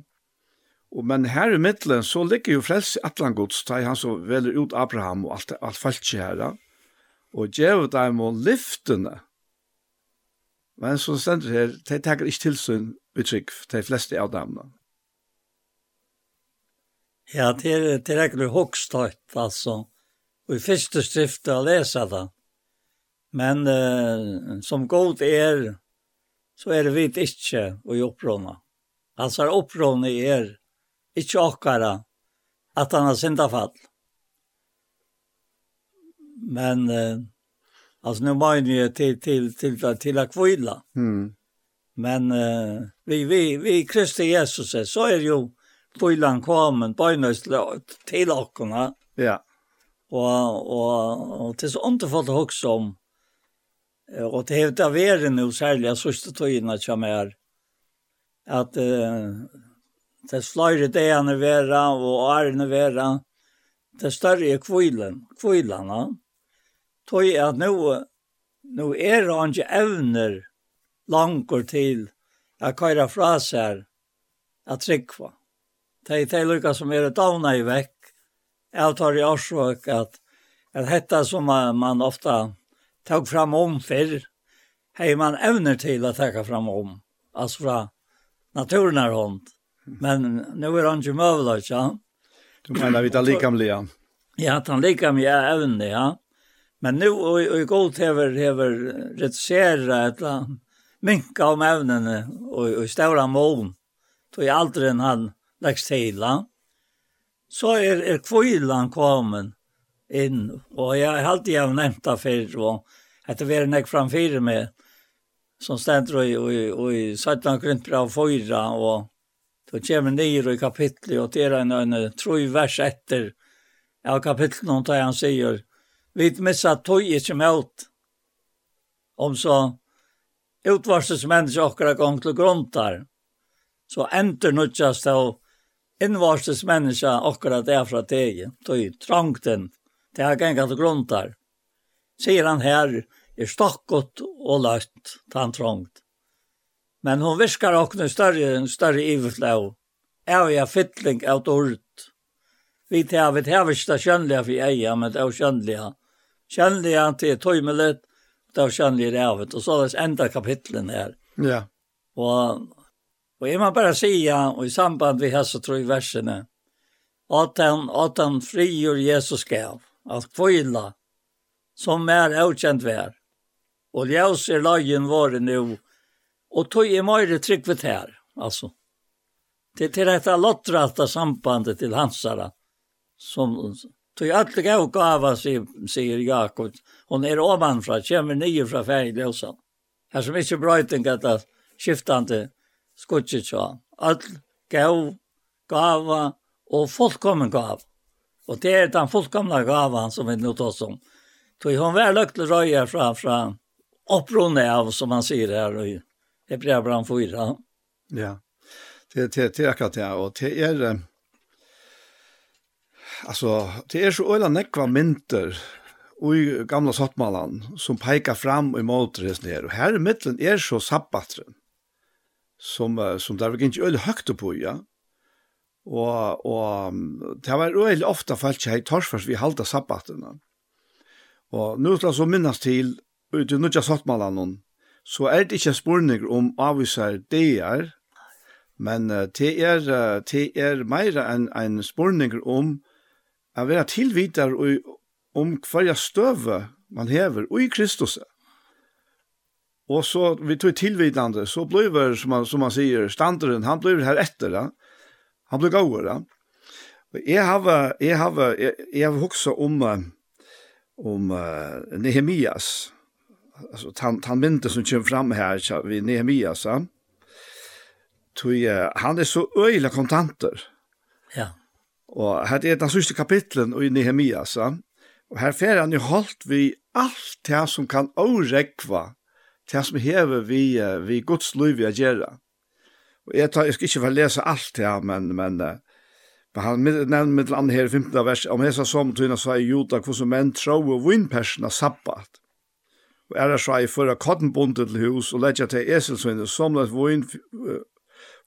[SPEAKER 1] Og, men her i middelen så ligger jo frelse atlangods, da han så veler ut Abraham og alt, alt falskje her. Og djevet dem og lyftene. Men som stender her, de takker ikke tilsyn uttrykk, de fleste av dem.
[SPEAKER 7] Ja, det er, det er ikke hokstøyt, altså. Og i første skriftet å lese det. Men uh, som god er, så er det vidt ikke å opprunne hans er oppråne i er, ikke okkara, at han har synda fall. Men, eh, altså, nu må jeg til, til, til, til, til å kvile.
[SPEAKER 1] Mm.
[SPEAKER 7] Men eh, vi, vi, vi Kristi Jesus, er, så er jo kvilen kommet, bøgnøys til okkona.
[SPEAKER 1] Ja.
[SPEAKER 7] Og, og, og til så underfalt å hokse om, og det er det veren jo særlig, jeg sørste togina kjem er, at uh, det er flere dagene være, og årene være, det større er kvilen, kvilene. Tøy er at nå, nå er han ikke evner langer til å køre fra seg at trykva. Det er det lykke som er davna i vekk. Jeg tar i årsøk at, at dette som man ofta tog fram om før, hei man evner til å ta fram om. Altså fra naturen är hond. Men nu är han ju mövlar, ja.
[SPEAKER 1] Du menar vi tar likamliga?
[SPEAKER 7] Ja, han likamliga även evne, ja. Men nu och i god hever hever reducera ett land minka om evnene, och i stora mån. Då är aldrig en han läggs till. Ja. Så är, är kvillan kommen in. Och jag har alltid jag nevnt det för. Och etter det var en framför mig som stendur i, i, i 17 grunnbrav 4, og då kommer nir i kapitlet, og det er en, en troi vers etter av kapitlet, og da han sier, vi missa tog ikke med om så utvarses menneske okkara gong til gruntar, så enter nutjast av innvarses menneske okkara derfra teg, tog trangten, det har gengat gruntar. Sier han her, er stokkot og løtt, tann trångt. Men hon viskar okna større, en større iverflau. Er jeg fytling av dård. Vi tar vi tar vi tar kjønnelige for eia, men det er kjønnelige. Kjønnelige til tøymelet, det er kjønnelige revet. Og så er det enda kapitlen her.
[SPEAKER 1] Ja.
[SPEAKER 7] Og, og jeg må bare sija, og i samband vi hessa tro i versene, at han, at han frigjør Jesus gav, at kvila, som er avkjent vær. Og ljøs er lagen våre nå. Og tog i møyre tryggvet her, altså. Det til dette lottrata sambandet til hansara. Som, tog alle gav gava, sier Jakob. Hon er omanfra, kommer nye fra ferie ljøsan. Her som ikke brøyting dette skiftande skutset så. Alle gav gava og fullkommen gav. Og det er den fullkomna gavan som vi nå tar som. Så hon var løgt til røya fra, fra upprån av som man ser här i Hebreerbrevet 4.
[SPEAKER 1] Ja. Det det det akkurat det och det är alltså det är så øyla nekva mynter i gamla sottmalan som peikar fram i måltres ner och här i mitten är så sabbatren som som där vi ikke øyla høgt på ja og og det var øyla ofta falt seg i torsfars vi halda sabbatene. Og nå skal jeg så minnes til ut i nødja sattmalan så er det ikke spurning om avviser deir, men det er, det er mer enn en spurning om å være tilvitar om hver støve man hever og i Kristus. Og så, vi tog tilvidande, så blir, som man, som man sier, standeren, han blir her etter, da. han blir gauere. Jeg har, jeg har, jeg, jeg har hoksa om, om uh, Nehemias, alltså han han minte som kör fram här vi Nehemias så tog han är så öjla kontanter.
[SPEAKER 7] Ja.
[SPEAKER 1] Och här är det sista kapitlen i Nehemia så. och här får han ju hållt vi allt det som kan orekva det som hever vi vi Guds liv vi gör. Och jag tar jag ska inte väl läsa allt det här men men Men han nevner med den andre her i 15. vers, om hesa som tyna sa i Jota, hvordan menn tro og vinnpersene sabbat er det så for å kottenbundet til hus og legge til eselsvinnet, samlet voin,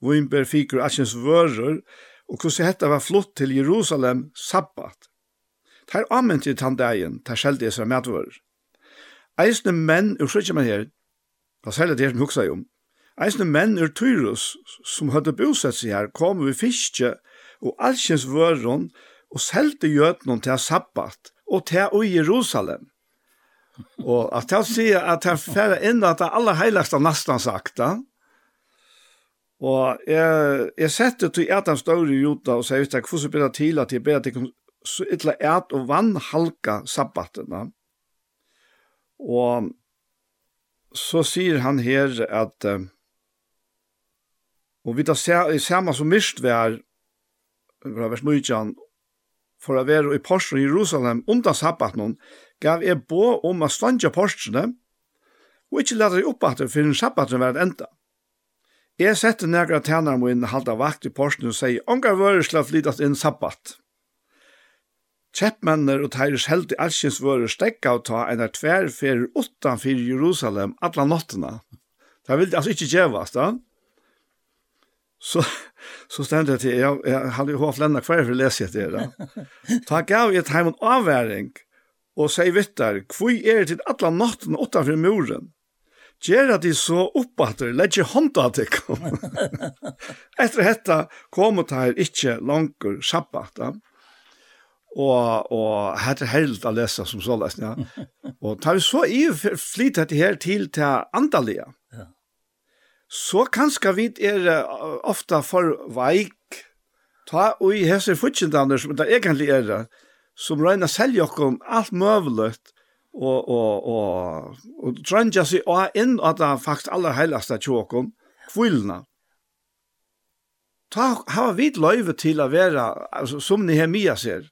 [SPEAKER 1] voinber, fikur, asjens vører, og hvordan dette var flott til Jerusalem sabbat. Det er anvendt i tandeien, det er skjeldte Esra medvører. Eisne menn, urskyldt meg her, det er særlig det som hukser om, eisne menn ur Tyrus, som hadde bosett seg her, kom vi fiske og alskjens vøren, og selte gjøtnen til sabbat, og til og Jerusalem. Og at jeg sier at jeg færre inn at det aller heiligste nesten sagt da. Og jeg, jeg setter til at han større i Jota og sier ut at hvordan blir det til at jeg ber at jeg kan så ytla et og vann halka sabbatena. Og så sier han her at og vi tar se, samme som mist vi er fra vers 19 for å være i Porsche i Jerusalem under sabbaten gav jeg bo om å stanje porsene, og ikke lade jeg opp at det finner sabbaten var enda. Jeg sette nægra tænare min halda vakt i porsene og sier, «Ongar vører slav flytast inn sabbat». Kjeppmenner og teires held i alskins vører stekka og ta enn er tverfer utanfyr Jerusalem alla nottena. Det vil altså ikke gjevast, da. Så, så stendte jeg til, jeg, jeg hadde jo hva flenna hver for å lese etter det. Ta gav jeg heimen avværing, og sier vittar, hvor er til alla natten utanfor muren. Gjera de så oppater, legge hånda til kom. Etter hetta kom og tar ikke langer sabbata, og, og hette held å lese som så lesen, ja. Og tar vi så i flyt dette her til til andalige, ja. så kanskje vi er ofta for veik, ta og i hese futsjentene som det egentlig er det, som røyna selja okkom alt møvlet og, og, og, og drønja seg og inn at det faktisk aller heilaste tjåkon, kvillna. Ta, hava vit løyve til å være, altså, som Nehemia ser,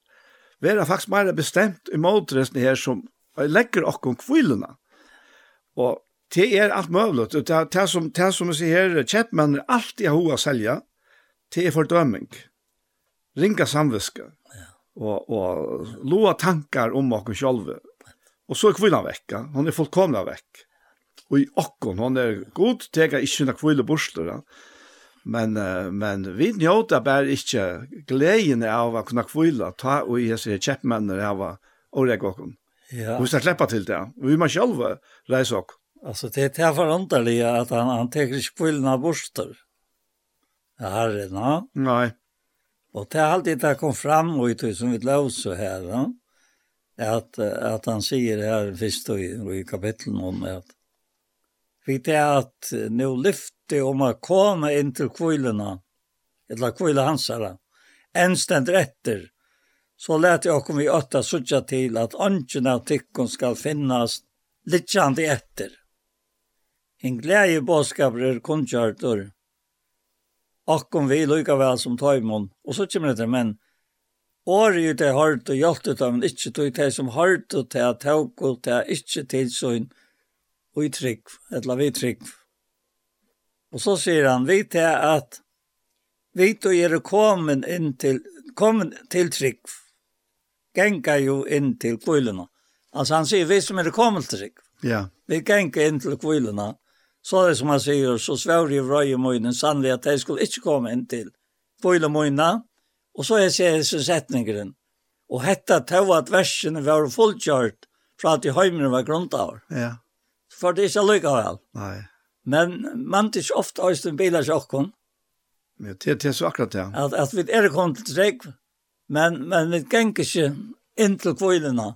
[SPEAKER 1] Vera faktisk meira bestemt i måltresten her som legger okkom kvillna. Og det er alt møvlet, og det, det, som, det som jeg sier her, kjeppmenn er alltid hova selja, det er fordømming. Ringa samviske. Ja og, og loa tankar om oss sjálva. Og så er kvinnan vekk, hon er fullkomna vekk. Og i okkon, hon er god, tega ikkje na kvile ja. men, men vi njóta bare ikkje gleden av å kunne kvile, ta og i hese kjeppmennene av å åreg okkon. Ja. Og vi skal sleppa til det, og vi må sjálva reise okkon.
[SPEAKER 7] Altså, det er är förunderligt at han han teker tar kvillarna borster. Ja, herre, no?
[SPEAKER 1] Nei.
[SPEAKER 7] Och det har alltid det kom fram och det som vi låg så här. Ja? Att, att han säger det här i, i kapitlen om att vi det att nå lyfte om å komme in till kvillene, eller kvillet hans her, en ständ rätter så lät jag kom vi åtta suttja till att anken av tyckon ska finnas litjande efter. En glädje bådskaper er kundkjörtor akkom vi lykka vel som taimon, og så kommer det men Åre jo det hardt og hjelpt av, men ikke tog det som hardt og det er tog og det er ikke tidsøyn, og i trygg, eller vi trygg. Og så sier han, vi til at vi tog er kommet inn til, kommet til trygg, genga jo inn til kvillene. Altså han sier, vi som er kommet til trygg,
[SPEAKER 1] ja.
[SPEAKER 7] vi genga inn til kvillene, Så det som han sier, så svær i röj i mojnen sannelig att det skulle inte komma in till kvile mojna. Och så är det så sättningen. Och hetta tog at versene var fullkjørt fra at de høymene var grundavar.
[SPEAKER 1] Ja.
[SPEAKER 7] För det är så lykke väl.
[SPEAKER 1] Nei.
[SPEAKER 7] Men man tis ofta har just en bilar sjokken.
[SPEAKER 1] Ja, det, det är så akkurat det.
[SPEAKER 7] At, at vi är kommet til trägg, men, men vi gänger inte inn til kvilena.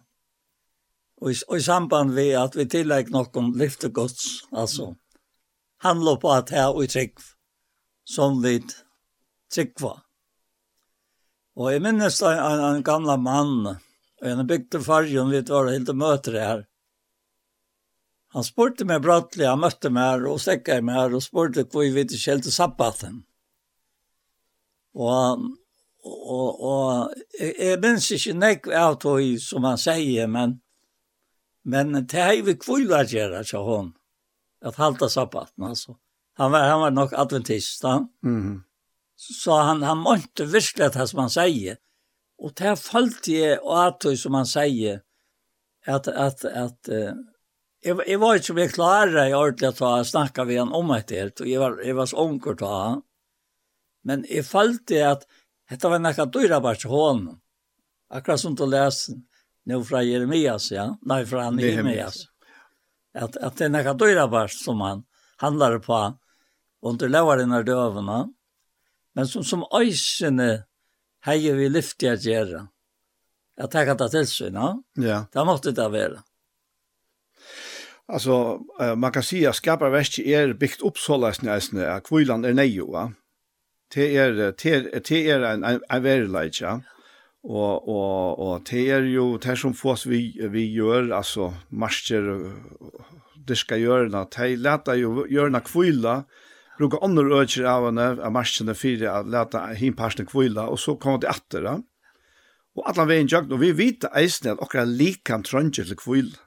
[SPEAKER 7] Och i, och i samband med att vi tillägg noen lyftegods, alltså. Mm handler på at her og trygg, som vi tryggva. Og jeg minnes en, en, en gamla mann, og en bygde fargen, vi var helt møter her. Han spurte meg brattelig, han møtte meg her, og stekket meg her, og spurte hvor vi vet ikke helt sabbaten. Og og, og jeg, jeg minns ikke nek av tog som han sier, men, men det er vi kvullet gjør, sa hun att halta sabbaten altså. Han var han var nog adventist han.
[SPEAKER 1] Mm.
[SPEAKER 7] Så han han måste verkligen det som han säger. Och det följde jag och att som han säger att att att uh, jag, jag var inte så mycket klarare i ordentligt att snacka med han om etter, helt. Och jag var, jag var så onkel til han. Men jag följde att dette var något dyra bare til hånden. Akkurat som du leser nå fra Jeremias, ja. Nej, från Nehemias at, at det er nekka dyra bars som han handlar på under lävaren av døvene, Men som, som øysene heier vi lyftiga gärna. Jag tackar det till sig, ja.
[SPEAKER 1] Ja.
[SPEAKER 7] Det måtte det være.
[SPEAKER 1] Alltså, man kan säga skapar skaparverket är byggt upp så läsning att kvillan är nejo, va? Det är, det är, det är en, en, en verilig, ja. Ja Och och och det är ju det som fås vi vi gör alltså marscher det ska göra nåt. Det låter ju göra nåt kvilla bruka andra ökjer av en av marscherna fyra, att låta hinparsten kvilla, og så kommer det atter, da. Og alla veien jagt, og vi vet eisen at okra likan trøndje til kvilla.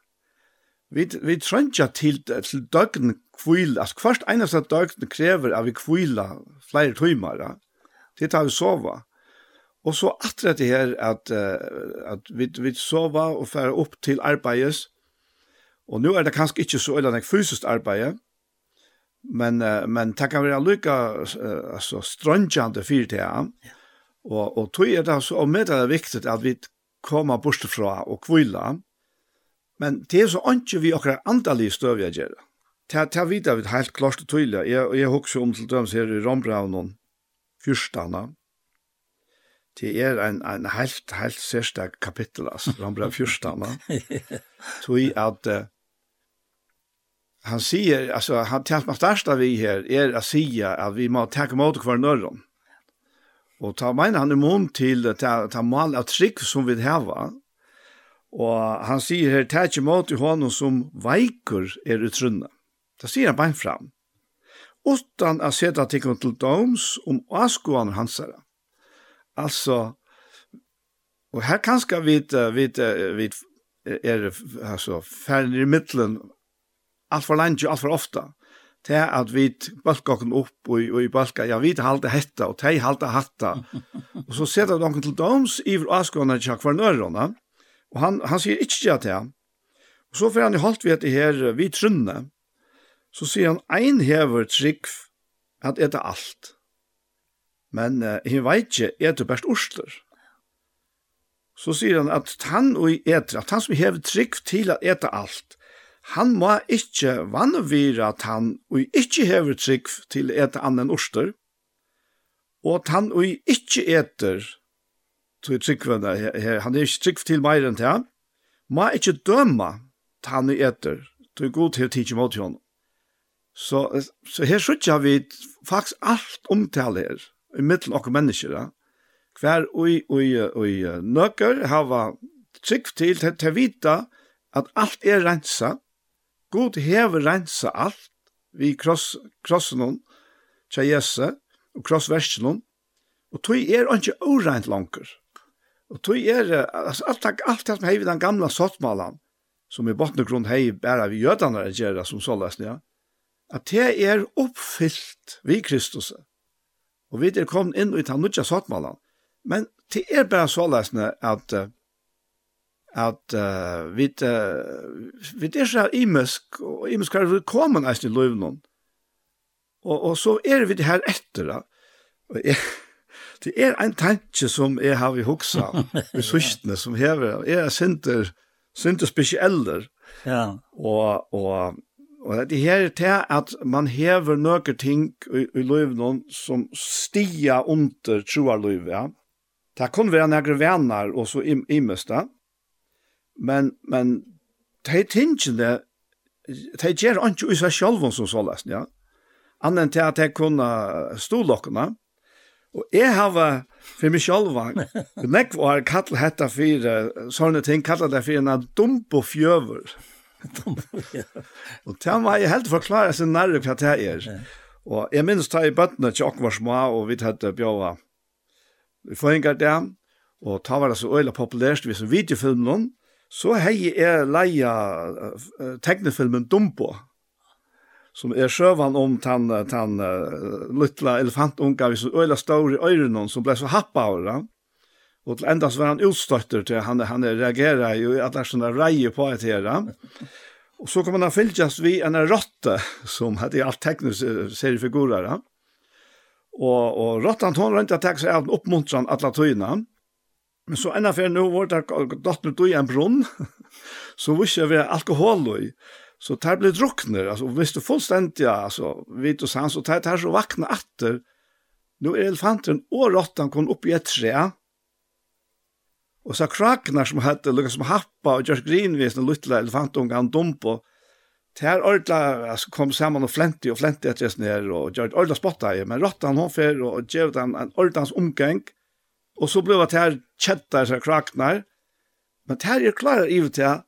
[SPEAKER 1] Vi, vi trøndje til, til døgn kvilla, altså hvert eneste døgn krever at vi kvilla flere timer, da. Det tar vi sova. Og så atre det her at, uh, at vi, vi sova og færa opp til arbeides, og nå er det kanskje ikke så eller nek fysisk arbeid, men, uh, men det kan være lykka uh, altså, strøndjande fyrt til ja. og, og tog er det så, og med det er viktig at vi kommer bort fra og kvila, men det er så ikke vi akkurat andre støv jeg gjør det. Ta ta vidare vid helt klart och tydligt. jeg, jeg husker om til döms her i Rombraunen, fyrstene, det er en, en helt, helt sørste kapittel, altså, han ble fyrstand, da. Så i at uh, han sier, altså, han tjent med største vi her, er å si at vi må takke mot hver nøren. Og ta meg han imon til ta, ta mal av trygg som vi har, og han sier her, ta ikke mot i hånden som veiker er utrunne. Da sier han bein fram. Utan å sette tikkene til doms om avskående hans Mm Alltså och här kanske vi vi vi är alltså färd i mitten allt för länge allt för ofta till att vi balkar upp och och i balkar jag vet halta hetta och tej halta hatta. Och så sätter de till doms i askorna jag för nörrarna och han han säger inte jag till och så får han i halt vi det her vi trunne. Så sier han en hever trygg at äta allt Men uh, hin vet ikke, er best orsler? Så sier han at han og etter, at han som hever trygg til at eta alt, han må ikke vannvira at han og ikke hever trygg til at eta annen orsler, og at han og ikke eter, så er tryggvene her, han er ikke trygg til mer enn til må ikke døma at han og eter, så god til å tidsje mot henne. Så, så her sier vi faktisk alt omtale her i middelen av mennesker, da. Hver og ui, nøkker hava trygg til til vita at alt er rensa. God hever rensa alt vi kross, krossen hon, tja jesse, og krossversen hon, og tog er ikke orent langer. Og tog er, altså, alt, alt det som hei den gamla sottmalan, som i botten og grunn hei bæra vi jødene er gjerra som såles, ja, at det er oppfyllt vi Kristus. Og vi er kommet inn i den nødja sottmålen. Men det er bare så løsende at at uh, vi, uh, vi er så imesk, og imesk er vi kommet nesten i løvnån. Og, og så er vi det her etter da. Og jeg, det er en tanke som jeg har i hoksa, i sørstene som hever, jeg er sinter, sinter spesieller.
[SPEAKER 7] Ja.
[SPEAKER 1] Og, og Og det her er til at man hever nøkker ting i, i løyvnån som stia under troarløyve. Ja. Det kan være nægre venner og så im imesta. Men, men de tingene, de gjør ikke i seg selv som så lest, ja. Annen til at de kunne stolokkene. Og jeg har for meg selv, nekk var kattel hette for sånne ting, kattel det for en dumbo fjøver. og det var jeg helt forklare seg nærre hva det er. Og jeg minns da i bøttene til åkken var små, og vi tatt bjøva i forhengar der, og ta var det så øyla populært, vi som videofilmen noen, så hei jeg leia tegnefilmen Dumbo, som er sjøvan om tan, tan uh, lutla elefantunga, vi som øyla ståre i noen, som ble så happa av det, Og til endast var han utstøtter til han, han reagerer jo at det er sånne reie på et her. Og så kan han fylgjast vi en rotte, som heter alt teknisk seriefigurer. Og, og rotten tål rundt at seg av oppmuntran alle tøyene. Men så enda for nå var det dottene tøy en brunn, så visste vi alkohol i. Så det ble drukner, altså, hvis du fullstendig, altså, vidt og sann, så det er så vakna atter, nå er elefanten og rotten kom opp i et tre, Og så kraknar som hette, lukka som happa og gjørs grinvisen og luttla elefantunga han dumpo, det her ordla kom saman og flenti og flenti etter hans nere og gjør ordla spotta i, men rotta han fer og gjør han en ordans omgang, og så blei det her kjettar seg kraknar, men det her er klarar i til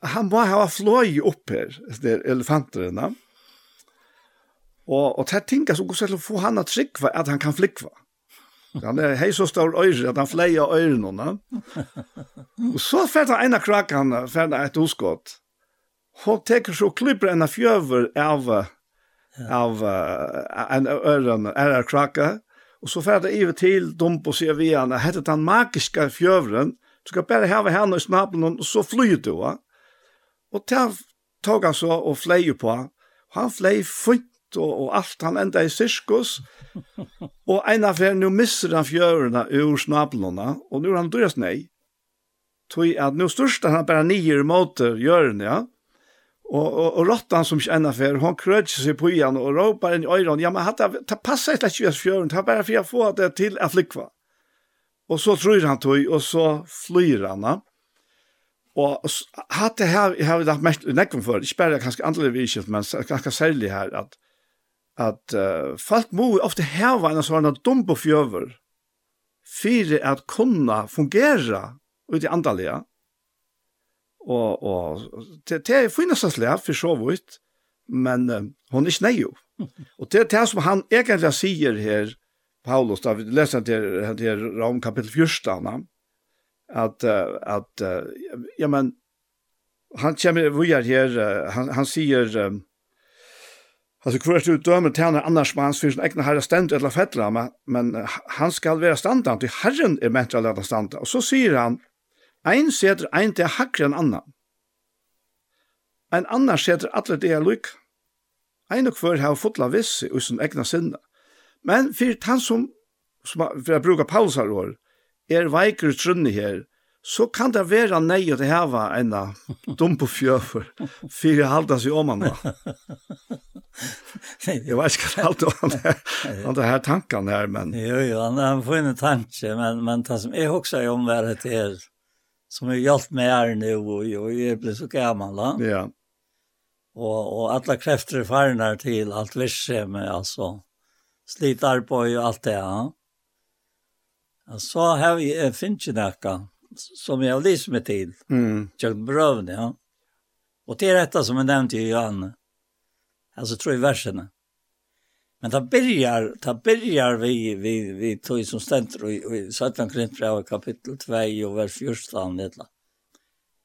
[SPEAKER 1] han må ha fløy opp her, elefanterna, og, og det her tinga som går til å få han at trikva at han kan flikva. Han er hei så stor øyre, at han fleier øyrene henne. Og så fært han ene krakk han, fært han et uskott. Hun teker så klipper en fjøver av, av en ørene, er en. Og så fært han iver til dump og sier vi henne, hette den magiske fjøveren, du skal bare heve henne i snabelen, og så flyr du. Og til tog han så og fleier på, han flei fint og, og alt han enda i sirkus. og en av fjerne nå misser han fjørene ur snablene, og nå er han dyrast nei. Tui at nå største han bare nyer mot hjørnet, ja. Og, og, og rottan som ikke enda fjør, hun krøtjer seg på igjen og råper inn i øyren, ja, men hatt, det passer ikke ikke fjøren, det er bare for å få det til å flikva. Og så tror han tog, og så flyr han, ja. Og hatt det her, jeg har vært mest nekven for, ikke bare kanskje andre vi ikke, men kanskje særlig her, at at uh, folk må ofte heve en sånn dumbo fjøver for at kunne fungera ut i andalega. Og, og det, det er finnes slag for så vidt, men uh, hun er snei jo. Og det er det som han egentlig sier her, Paulus, da vi leser til, til Rom kapittel 14, at, uh, at uh, ja, men, han kommer videre her, uh, han, han sier, um, Alltså hur är det dömer till när annars mans för sin egna herre ständ eller fettla men, men han skall vara standard till herren är mentra att lära standa. Och så säger han en sätter en till hackre en annan. En annan sätter alla det är lyck. En och för har fotla viss i sin egna sinne. Men för han som som för att bruka pausar år är veiker trunni her så kan det være nei å heve en dum på fjøfer, for jeg halter seg om han da. Jeg vet ikke hva det er, det her tankene her, men...
[SPEAKER 7] Jo, jo, han har funnet tanke, men, men det som jeg også om var til som har hjulpet meg her nå, og jeg blir så gammel da.
[SPEAKER 1] Ja.
[SPEAKER 7] Og, og alle krefter er farne til alt virksomhet, altså. slitar på og alt det, ja. Så har jeg finnet noe som jag lyst med till.
[SPEAKER 1] Mm.
[SPEAKER 7] Jag behövde, ja. Och det är detta som jag nämnde i Johanne. Alltså tror jag verserna. Men det börjar, det börjar vi, vi, vi tog som ständer i 17 Korintbrev kapitel 2 och vers 14. Det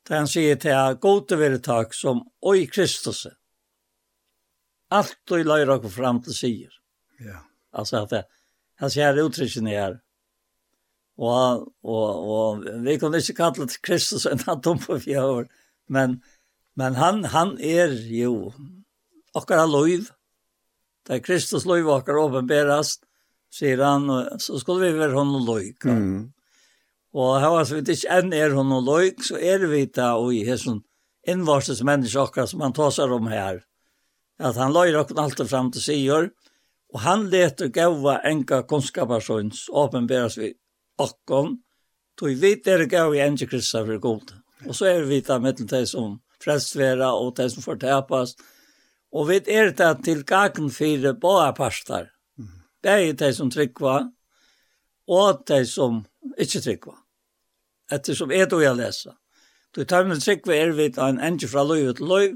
[SPEAKER 7] där han säger till att god och väldigt tack som oj Kristus. Allt och i löjra och fram till säger.
[SPEAKER 1] Ja.
[SPEAKER 7] Alltså att det, han säger uttrycken är Og, og, og vi kunne ikke kalle til Kristus en han tom på fjør, men, men han, han er jo akkurat lov, det er Kristus lov akkurat åpenberast, sier han, og så skulle vi være hon og loik.
[SPEAKER 1] Mm.
[SPEAKER 7] Og her var vi ikke enn er hon og loik, så er vi da og i hesson innvarses menneske akkurat som han tar seg om her. At han loir okkara alltid fram til sier, og han leter gava enka kunnskaparsons åpenberast vi okkon, tog vi er gav i enge kristna for god. Og så er vi da med de som frelstvera og de som får tapas. Og vi er det til gagen for båda parster. er de som tryggva, og de som ikke tryggva. Ettersom er det jeg leser. Du tar med tryggva er vi da en enge fra løy til løy,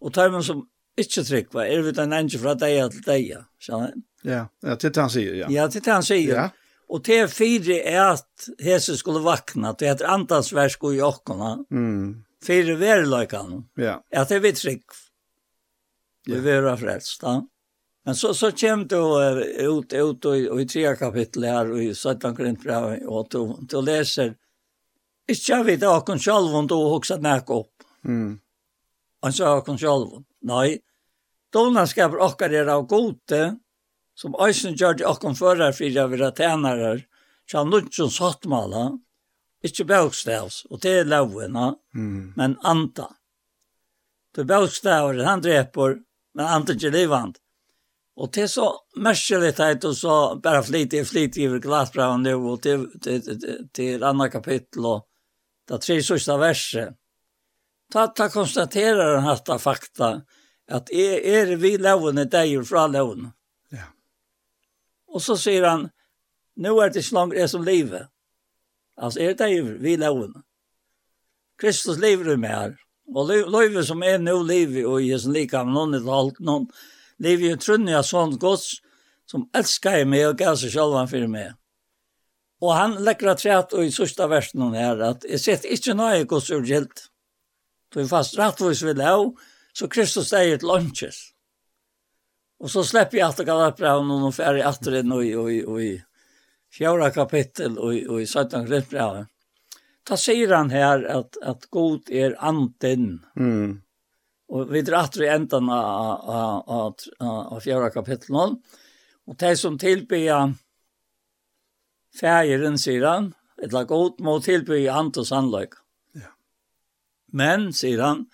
[SPEAKER 7] og tar med som ikke tryggva er vi da en enge fra deia til deia. Skjønner
[SPEAKER 1] Ja, ja, det han sier, ja.
[SPEAKER 7] Ja, det han sier.
[SPEAKER 1] Ja.
[SPEAKER 7] Og det er fire er at hese skulle vakna, det heter antalsversk og jokkona.
[SPEAKER 1] Mm.
[SPEAKER 7] Fire verløykan.
[SPEAKER 1] Ja.
[SPEAKER 7] At det er vi trygg. Vi
[SPEAKER 1] yeah.
[SPEAKER 7] vera frelst, da. Men så, så kom du ut, ut og, og i tre kapittel her, og i 17 grunn og du, du leser, ikke jeg vet akkurat selv om du hoksa nek opp.
[SPEAKER 1] Mm.
[SPEAKER 7] Han sa akkurat selv om. Nei, donaskaper okkar er av gode, som eisen gjør det akkom fører for jeg vil ha tjenere, så han ikke som sattmala, ikke bøkstavs, og det er lovene,
[SPEAKER 1] mm.
[SPEAKER 7] men anta. Det bøkstavs, han dreper, men anta ikke livant. Og det er så merkelig teit, og så bare flitig, flitig i glasbraven nå, og til, til, til andre kapittel, og det tre sørste verset. Ta, ta konstaterer han hatt fakta, at er, er vi lovene deg fra lovene. Og så sier han, nå er det ikke langt jag som lever. Altså, er det vi loven. Kristus lever i mig Og Och lever som er nå lever og i sin lika med noen eller alt, noen Lever ju av sånn gods som älskar meg og gav seg själva for meg. Og han legger at og i sørste versen her, at jeg sett ikke nøye gods urgilt. Så vi fast rettvis vil jeg, så Kristus er et lunches. Och så släpper jag att kalla på bra och färg efter det nu och och i fjärde kapitel och och i 17 kapitel. Ta sier han här att att god är anden.
[SPEAKER 1] Mm.
[SPEAKER 7] Och vi drar i enden av av av fjärde kapitel nu. Och de som tilbyr färgen sier han, ett lag god må tillber ant och.
[SPEAKER 1] Ja.
[SPEAKER 7] Men sier han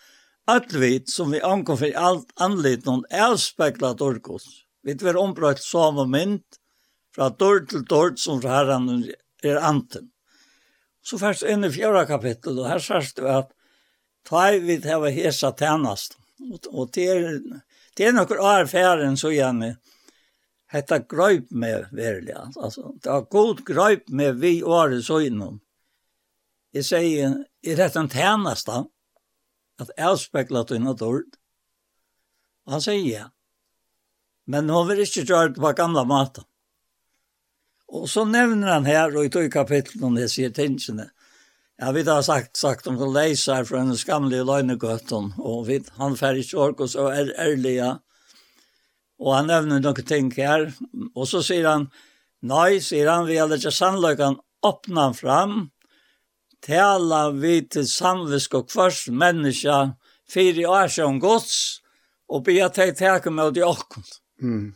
[SPEAKER 7] Öll vit som vi ankom för allt anledning någon älspeklat orkos. Vi tver som samma mynd fra dörr til dörr som herran er anten. Så først inn i fjøra kapittel, og her sørst vi at tvei vid heva hesa tænast. Og det er, det er nokkur år færen så gjerne hetta grøyp med verlig. Altså, det har god grøyp med vi året så innom. Jeg sier, er dette en tænast da? at avspekla til noe dårlig. Og han sier ja. Men hun vil ikke gjøre det på gamla maten. Og så nevner han her, og i tog kapitlet om det sier tingene, Ja, vi har sagt, sagt om det her fra den skamlige løgnegøtten, og vi, han færre ikke ork og så er ærlige. Og han nevner noen ting her, og så sier han, nei, sier han, vi har ikke sannløkken åpna fram, tala vi til samvisk og kvars menneska fyrir årsjån gods og be at jeg teka med ut i åkken.
[SPEAKER 1] Mm.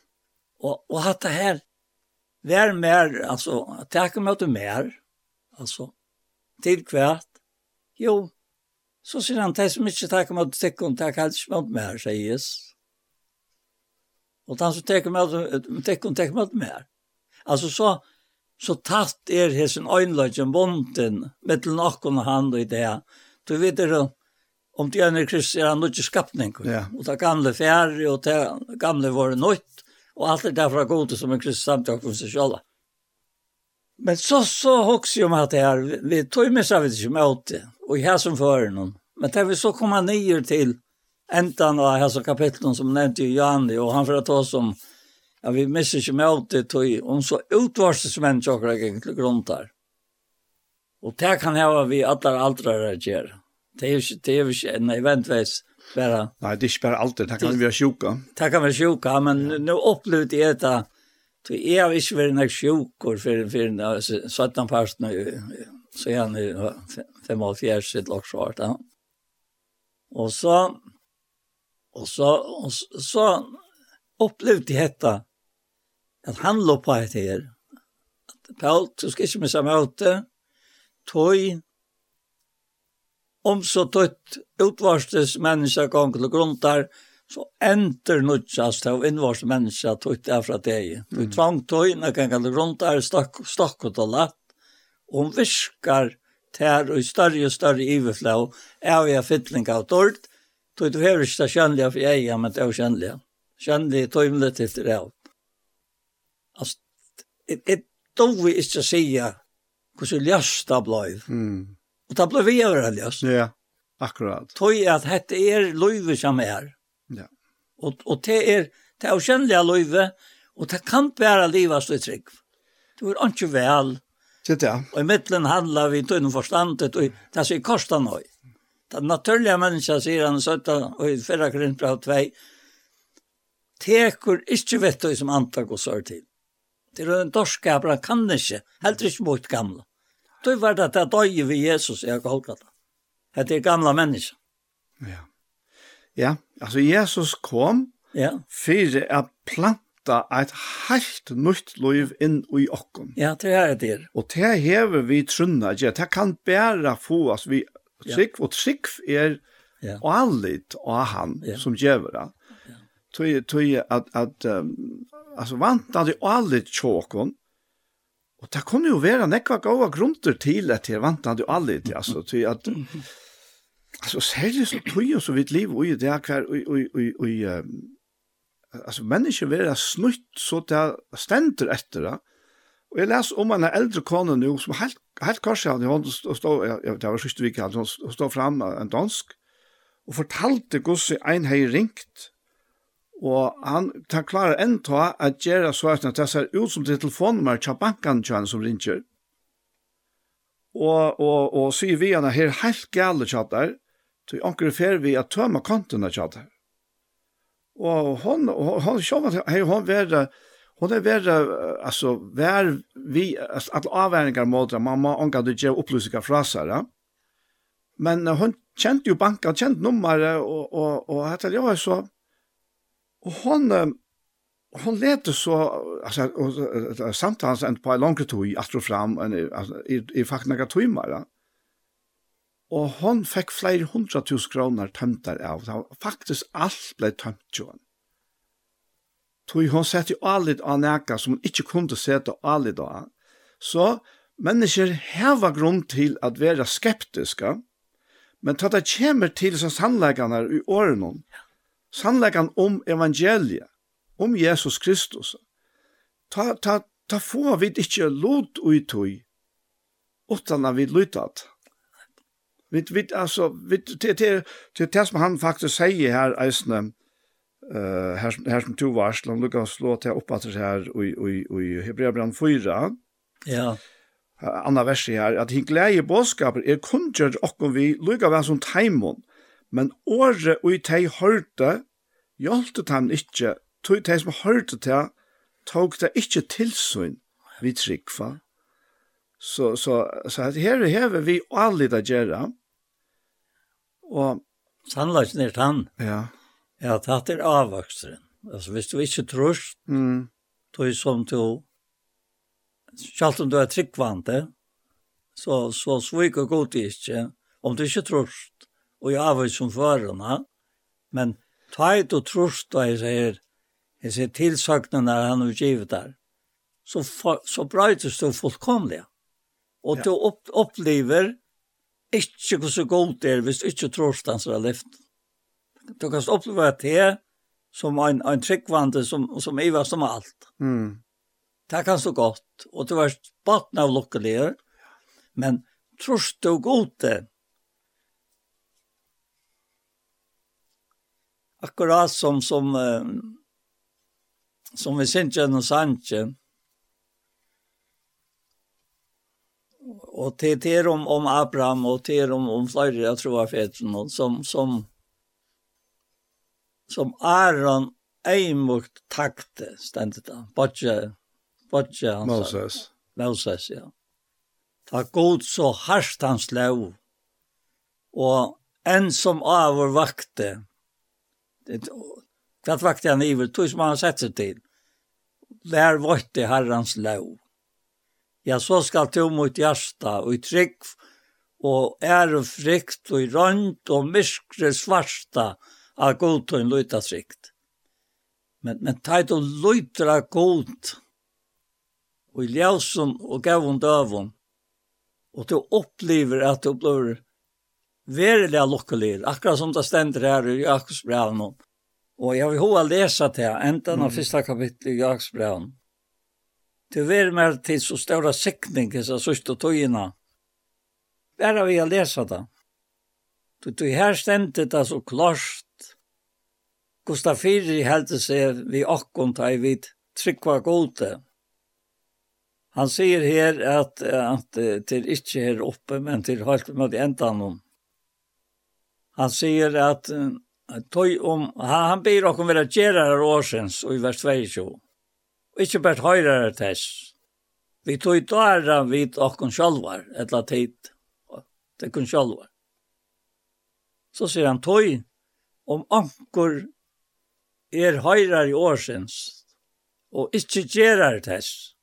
[SPEAKER 7] Og, og hatt det her, vær mer, altså, teka med ut mer, altså, til kvært, jo, så sier han, de som ikke teka med ut tikkun, teka helst med meg mer, sier Jesus. Og han som teka med ut tikkun, teka med ut mer. Altså, så, så tatt er hesen øynløgjen bonden med til noen hand og i det. Du vet det, om det er Kristus er han ikke skapning.
[SPEAKER 1] Ja.
[SPEAKER 7] Og det gamle fjerde, og det gamle var nøyt, og alt er derfra gode som en Kristus samtidig for seg selv. Men så, så hokser jo om at det her, vi tog med seg ikke med det, og jeg som fører noen. Men det vi så kommer nye til enden av hese kapitlen som nevnte Johanne, og han får ta oss om at vi misser ikke med det til om så utvarses menn tjokker jeg egentlig grunnt her. Og det kan hava vi alle aldre reagerer. Det er jo ikke, det er jo ikke en eventvis bare...
[SPEAKER 1] Nei, det er ikke bare aldre, det kan vi være sjuka.
[SPEAKER 7] Det kan være sjuka, men ja. nå opplevde jeg det Så jeg har ikke vært nok sjukker for, for 17 parten, så jeg har 85 sitt lagsvart. Ja. Og så, og så, og så, så opplevde jeg dette at han lå på et her. Paul, du skal ikke missa møte, tog om så tøtt utvarstes menneska gong til grunn der, så enter nudjast av innvarst menneska tøtt er fra deg. Du mm. tvang tøy, når til grunn der, stakk, stakk og latt, og hun viskar tær og større og større iverflå, er vi av fytling av tørt, tøyt du hever ikke det kjennlige for jeg, men det er jo kjennlige. Kjennlige tøymlet til det av altså, jeg dove ikke sige si hvordan løst det ble.
[SPEAKER 1] Mm.
[SPEAKER 7] Og det ble vi å være løst.
[SPEAKER 1] Ja, akkurat.
[SPEAKER 7] Tøy at dette er løyve som er.
[SPEAKER 1] Ja.
[SPEAKER 7] Og, og det er, det er kjennelige løyve, og det kan være livet stå i trygg. Det er ikke vel.
[SPEAKER 1] Sitt ja.
[SPEAKER 7] Og i midten handler vi tøyne forstandet, og det er så kostet noe. Det naturliga människan sier han sötta og i förra Korinthbrevet 2 tekur ikkje vettu som antak og sør til. Det er en dorskapra, han kan ikke, Helt ikke mot gamle. Du var det at jeg døg ved Jesus i Golgata. Det er gamle mennesker.
[SPEAKER 1] Ja. Ja, altså Jesus kom
[SPEAKER 7] ja.
[SPEAKER 1] for å planta et helt nytt liv inn i okken.
[SPEAKER 7] Ja, det er det.
[SPEAKER 1] Og det hever vi trunna, ja, det kan bare få oss vi trygg, og trygg er
[SPEAKER 7] ja.
[SPEAKER 1] og han
[SPEAKER 7] ja.
[SPEAKER 1] som gjør det. Ja. Tøy, tøy at, at um, alltså vantade aldrig chokon. Och det kunne ju være nekva goda grunder till att det vantade aldrig alltså till att alltså særlig så tog så vidt liv och det är kvar och och och alltså människor være snutt så där ständer etter det. Och jag leser om en äldre kone nu som helt helt kanske hade hon stå jag det var sist veckan hon stå fram en dansk och fortalte hvordan en hei ringt Og han tar klarer enn ta at gjøre så at det ser ut som til telefonnummer til bankan til han som ringer. Og, og, og sier vi han her helt gale tjater, til anker fer vi at tømme kontene av. Og hon, hon, hon, hon, hon, vera, hon er vera, altså, vær vi, altså, at avværingar måter, man må anka du gjør opplysninger fra seg, ja. Men hon kjente jo banka, kjente nummeret, og, og, og, og, og, og, så, og, Og hon, hon lette så, altså, og, samtans enn på en langre tog, at og fram, en, altså, i, i faktisk noen timer, ja. Og hon fekk flere hundra tusen kroner tømter av, det faktisk alt ble tømt jo henne. Tog hon sette jo allit av neka som hon ikke kunne sette allit av. Så mennesker heva grunn til at være skeptiska, men tatt det kommer til som sannleggene i årene, ja sannleikan om evangelia, om Jesus Kristus. Ta, ta, ta få vi ikke lot ui tui, utan at vi lytat. Vi, vi, altså, vi, til, til, til det som han faktisk sier her, eisne, uh, her, her som to vars, om lukka slå til opp at det her i, i, i Hebreabran 4,
[SPEAKER 7] ja.
[SPEAKER 1] anna verset her, at hinn glede i bådskaper er kunngjør okken vi lykka vel som teimon, men året og i tei hørte, hjelpte han ikke, tog teg som hørte til, tog det ikke tilsyn vi tryggva. Så, så, så her hever vi alle det gjøre. Og...
[SPEAKER 7] Sannlagen er han.
[SPEAKER 1] Ja.
[SPEAKER 7] Ja, det er avvakseren. Altså, hvis du ikke tror,
[SPEAKER 1] mm.
[SPEAKER 7] tog som du, selv om du er tryggvante, så, så sviker god ikke, om du ikke tror og jeg var som førerne, men tøyt og trost da jeg sier, jeg sier tilsøknene han har givet der, så, for, så brøytes du fullkomlig. Og du opp, opplever ikke hvor så godt det er hvis du ikke trost hans har levd. Du kan oppleve at det som en, en tryggvande som, som iver som alt.
[SPEAKER 1] Mm.
[SPEAKER 7] Det kan så godt, og du er baten av lukkeligere, men trost du godt det, akkurat som som som vi synkjen og sankjen. Og til til om, om Abraham og til om, om flere, jeg tror jeg vet noen, som, som, som Aaron eimukt takte, stendet da bodje, bodje han
[SPEAKER 1] Moses.
[SPEAKER 7] Moses, ja. Ta god så harst hans lov, og en som avur vakte, Det vakte han iver, tog som han sett seg til. Vær vått i herrans lov. Ja, så skal du mot hjärsta, og i trygg, og er og frykt, og i rønt, og myskre svarsta, av godtøyen løyta trygt. Men, men teit og løytra god, og i ljøsen og gavun døvun, og du opplever at du blir verilig lukkelig, akkurat som det stender her i Jakobs. Og jeg vil hova lesa til enda av mm. første kapittel i Jakobs. Det er mer til så større sikning i seg sørste togene. Bare vi har lese det. Du, du her stendte det så klart. Gustaf Fyri heldte seg vi akkon ta i vid trykva gode. Han sier her at, at, at til ikke her oppe, men til halvt med enda noen Han säger att tøy om han, han ber okkom vera gerar årsens og i vers 22. Og ikkje bært høyrar tess. Vi tøy dara vid okkom sjálvar, etla tid, det kun sjálvar. Så sier han tøy om ankur er høyrar i årsens og ikkje gerar tess.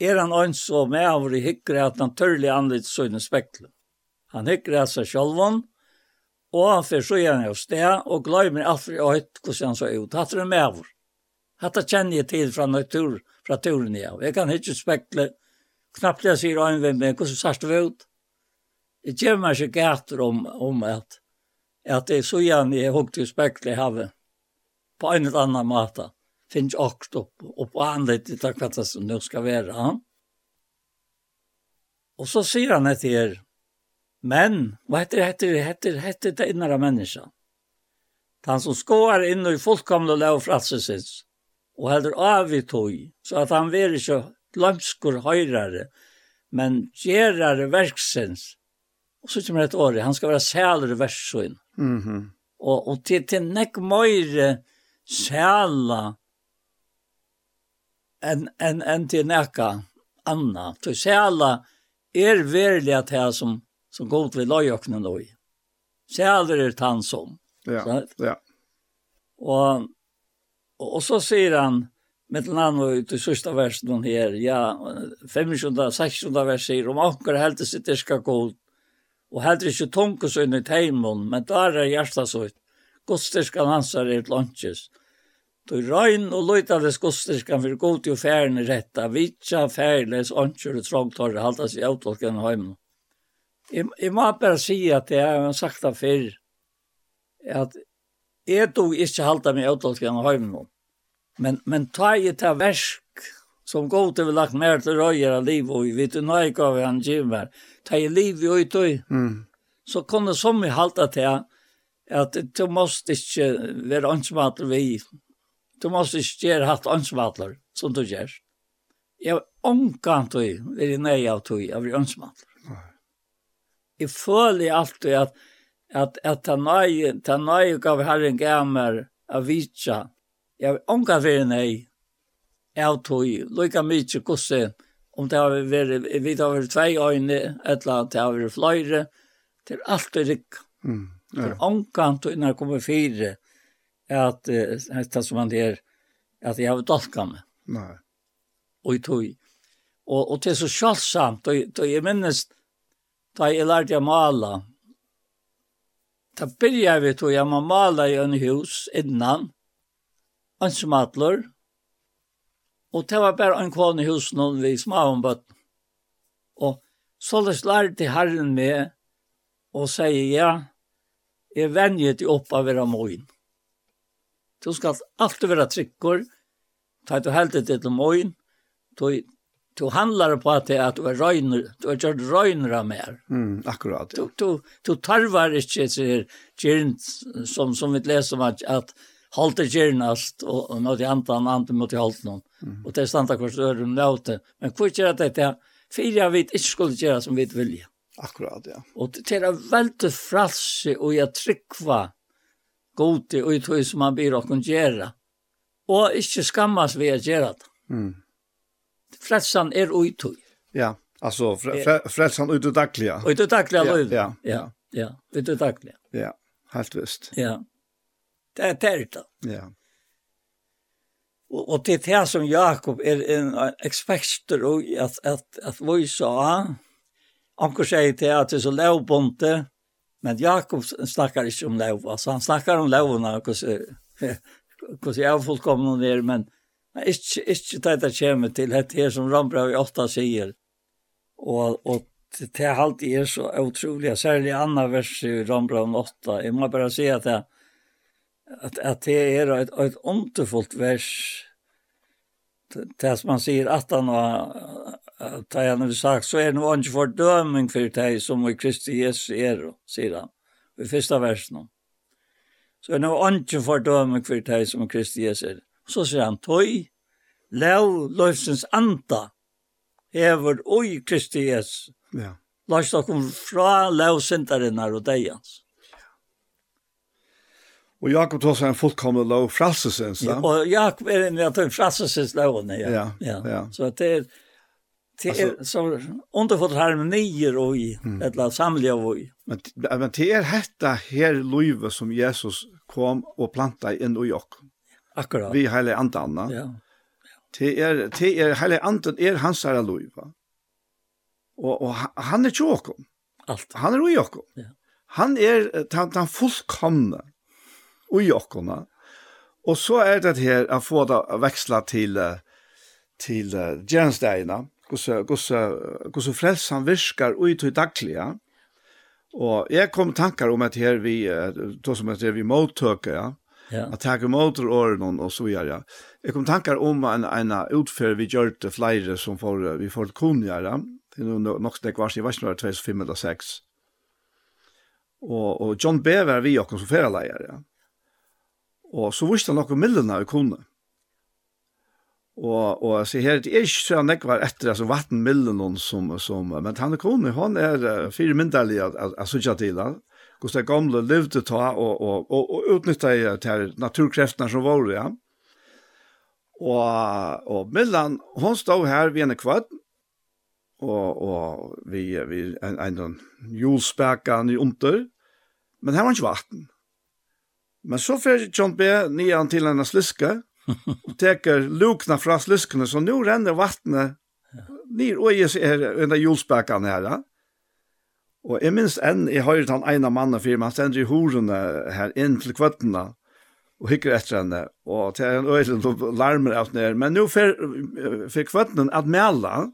[SPEAKER 7] Er han ans og med av i hikkre at han tørlig anlitt søgne spekler. Han hikkre av seg sjálvan, Og han fyrir så gjerne av sted, og gløymer alt for å høyt hvordan han så ut. Hatt det med over. Hatt det kjenner jeg til fra natur, fra turen jeg. Jeg kan ikke spekle, knappt jeg sier øyne ved meg, hvordan sørste vi ut. Jeg gjør meg ikke gater om, om at, at det er så gjerne jeg høyt til spekle i havet. På en eller annen måte. Finns åkt opp, opp og anleit i takk hva det som nå skal være. Ja? Og så sier han etter her, Men, hva heter det, heter det, heter det innere människan? Han som skåar inn i fullkomne lov fratsesins, og heldur av i tog, så at han vil ikke glömskur høyrare, men gerare verksins. Og så kommer det et år, han skal være sælere
[SPEAKER 1] versin. Mm -hmm.
[SPEAKER 7] Og, og til, til nekk møyre sæla enn en, en til nekka anna. Til sæla er verilig at det som som god vi løyøknen og i. Sæler er tann som.
[SPEAKER 1] Ja,
[SPEAKER 7] right?
[SPEAKER 1] ja.
[SPEAKER 7] Og, og så sier han, med den andre ut i sørste versen hon her, ja, 500-600 vers sier, om anker heldig sitt er skal gå, og heldig ikke tunke seg under teimen, men der er hjertet så ut. Godstyrskan hans er et lunches. Du røyn og løytades godstyrskan for god til færen i retta, vitsa færles, anker og trångtår, halta seg avtolken i heimen. Jeg må bare si at jeg har sagt det før, at jeg tog ikke halte meg utått gjennom høymen Men, men ta i ta versk, som god til vi lagt mer til røyer av liv, og vi vet jo når jeg gav han gymmer, ta i liv i og
[SPEAKER 1] mm.
[SPEAKER 7] så kunne som vi halte til at du måste ikke være ansvattler vi, du måste ikke gjøre hatt ansvattler som du gjør. Jeg er omkant vi, vi er nøy av tog, av er jeg føler alltid at at at ta nøye ta nøye gav herren gamer av vitja jeg onka fyrir nei av tøy lukka mykje kosse om det har vært vi har vært tvei øyne etla det har vært fløyre til alt er rik
[SPEAKER 1] mm, ja.
[SPEAKER 7] for omkant, tøy når kommer fire at det som han der at jeg har dolka meg
[SPEAKER 1] nei
[SPEAKER 7] og i tog. og, og det er så sjalsamt og, og jeg minnes da jeg lærte å male. Da begynte vi til å må male i en hus innan, en smatler, og det var bare en kvann i hus noen vi smavenbøtt. Og så lærte herren med og sier, ja, jeg venjer til opp av vera moin. Du skal alltid være trykker, ta du heldet til moin, tog du handlar på att det at du er røyner, du er gjort röjnra mer.
[SPEAKER 1] Mm, akkurat. Ja.
[SPEAKER 7] Du, du, du tarvar ikke til här som, som vi läser om att, att halte og och, och något annat annat mot halte någon. Mm. Och det stand akkurat så öron nåte. Men hvor gör att det är av vi inte skulle göra som vi vill.
[SPEAKER 1] Akkurat, ja.
[SPEAKER 7] Och det är veldig fralse och jag tryckva gode och i tog som man blir å kunne gjøre. Och inte skammas vi att göra det.
[SPEAKER 1] Mm
[SPEAKER 7] frelsan er uitui.
[SPEAKER 1] Ja, altså fre, fre, frelsan ut daglia. dagliga.
[SPEAKER 7] daglia i dagliga
[SPEAKER 1] ja. Ja,
[SPEAKER 7] ja, ja, ut i dagliga.
[SPEAKER 1] Ja, helt visst.
[SPEAKER 7] Ja, det er det
[SPEAKER 1] Ja.
[SPEAKER 7] Og, og det er det som Jakob er en eksperter og at, at, at vi sa, anker sier til at det er så lovbonte, men Jakob snakkar ikke om lov, altså han snakkar om lovene, hvordan jeg har fullkomne der, men Nei, ikke, ikke det det kommer til, det her som Rambrev i åtta sier, og, og det halvt er så utrolig, særlig andre vers i Rambrau i åtta. jeg må bare si at det, at, at det er et, et underfullt vers, det det som man sier at han var, at han har sagt, så er det noe ikke fordøming for deg som i Kristi Jesus er, sier han, i første versen. Så er det noe ikke fordøming for deg som i Kristi Jesus er så sier han, tøy, lev løsens anda, hever oi Kristi Jesus.»
[SPEAKER 1] Ja.
[SPEAKER 7] Lars dere fra lev syndarinnar og deians.
[SPEAKER 1] Og Jakob tog seg en fullkomne lov
[SPEAKER 7] frasesens,
[SPEAKER 1] da?
[SPEAKER 7] Ja, og Jakob er en av de frasesens lovene, ja.
[SPEAKER 1] Ja,
[SPEAKER 7] ja.
[SPEAKER 1] ja.
[SPEAKER 7] Så det er, det er så underfått harmonier og i,
[SPEAKER 1] mm.
[SPEAKER 7] et eller annet samlige og i.
[SPEAKER 1] Men, men det er dette her livet som Jesus kom og planta inn i oss.
[SPEAKER 7] Akkurat.
[SPEAKER 1] Vi heile andre anna.
[SPEAKER 7] Ja.
[SPEAKER 1] Det er, det er heile andre er hans herre lov. Og, og han er ikke åkken.
[SPEAKER 7] Alt.
[SPEAKER 1] Han er ui åkken.
[SPEAKER 7] Ja.
[SPEAKER 1] Han er den, den fullkomne ui åkken. Og så er det her å få det veksla til, til uh, gjernsdegene, hvordan frelsen virker ui til daglige. Og jeg kom tankar om at her vi, uh, to som heter vi mottøker, ja,
[SPEAKER 7] Ja.
[SPEAKER 1] Att ta emot orden och så vidare. Jag kom tankar om en en utför vi gjorde flera som får vi får kunjära. Det är nog nog det kvar i vars några 2005 eller 6. Och och John Bever vi också som förelärare. Ja. Och så visste några miljoner kunde. Og, og så her, det er ikke så han ikke var etter, altså vattenmillen som, som, men han er kone, han er uh, fire myndelig at, at, at sutja til han hur det gamla levde ta och och och, och utnyttja det här naturkrafterna som var ja. Och och mellan hon stod här vid en kvart och och vi vi en en julspäckan i under. Men här var ikke vatten. Men så fyrir John B nian till en sliske, och teker lukna från sliskene, så nu renner vattnet ner och är den av julspäckan her. Ja. Og jeg minns enn, jeg har høyre han ene mannen fyrir, meg, han stender i horene her inn til kvøttene, og hikker etter henne, og til en øyne og larmer alt ned. Men nå fikk kvøttene at mela,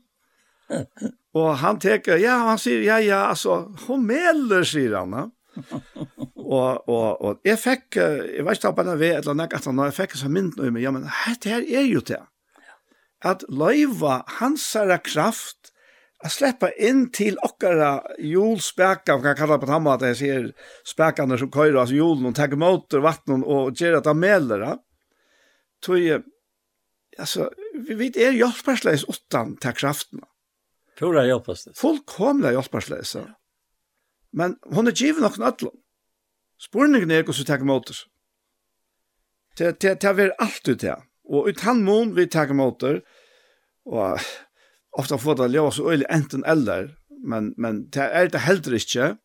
[SPEAKER 1] og han teker, ja, han sier, ja, ja, altså, hun meler, sier han. Ja. og, og, og jeg fikk, jeg vet ikke om jeg vet, eller nekket han, og jeg fikk så mynd noe, i ja, men dette her er jo det. At løyva hans kraft, att släppa in till okkara julspäkan kan kalla på tamma att jag ser späkan som köjer alltså julen och tar emot vatten och ger att amelera. Tog alltså vi vet är hjälparsleis åttan ta kraften.
[SPEAKER 7] Pura hjälparsleis.
[SPEAKER 1] Fullkomna hjälparsleis. Ja. Men hon är given och nattlån. Spurningen är hur så tar emot oss. Det det det är det. Och utan mån vi tar emot och ofta får det leva så øyelig enten eller, men, men det er det heller ikke.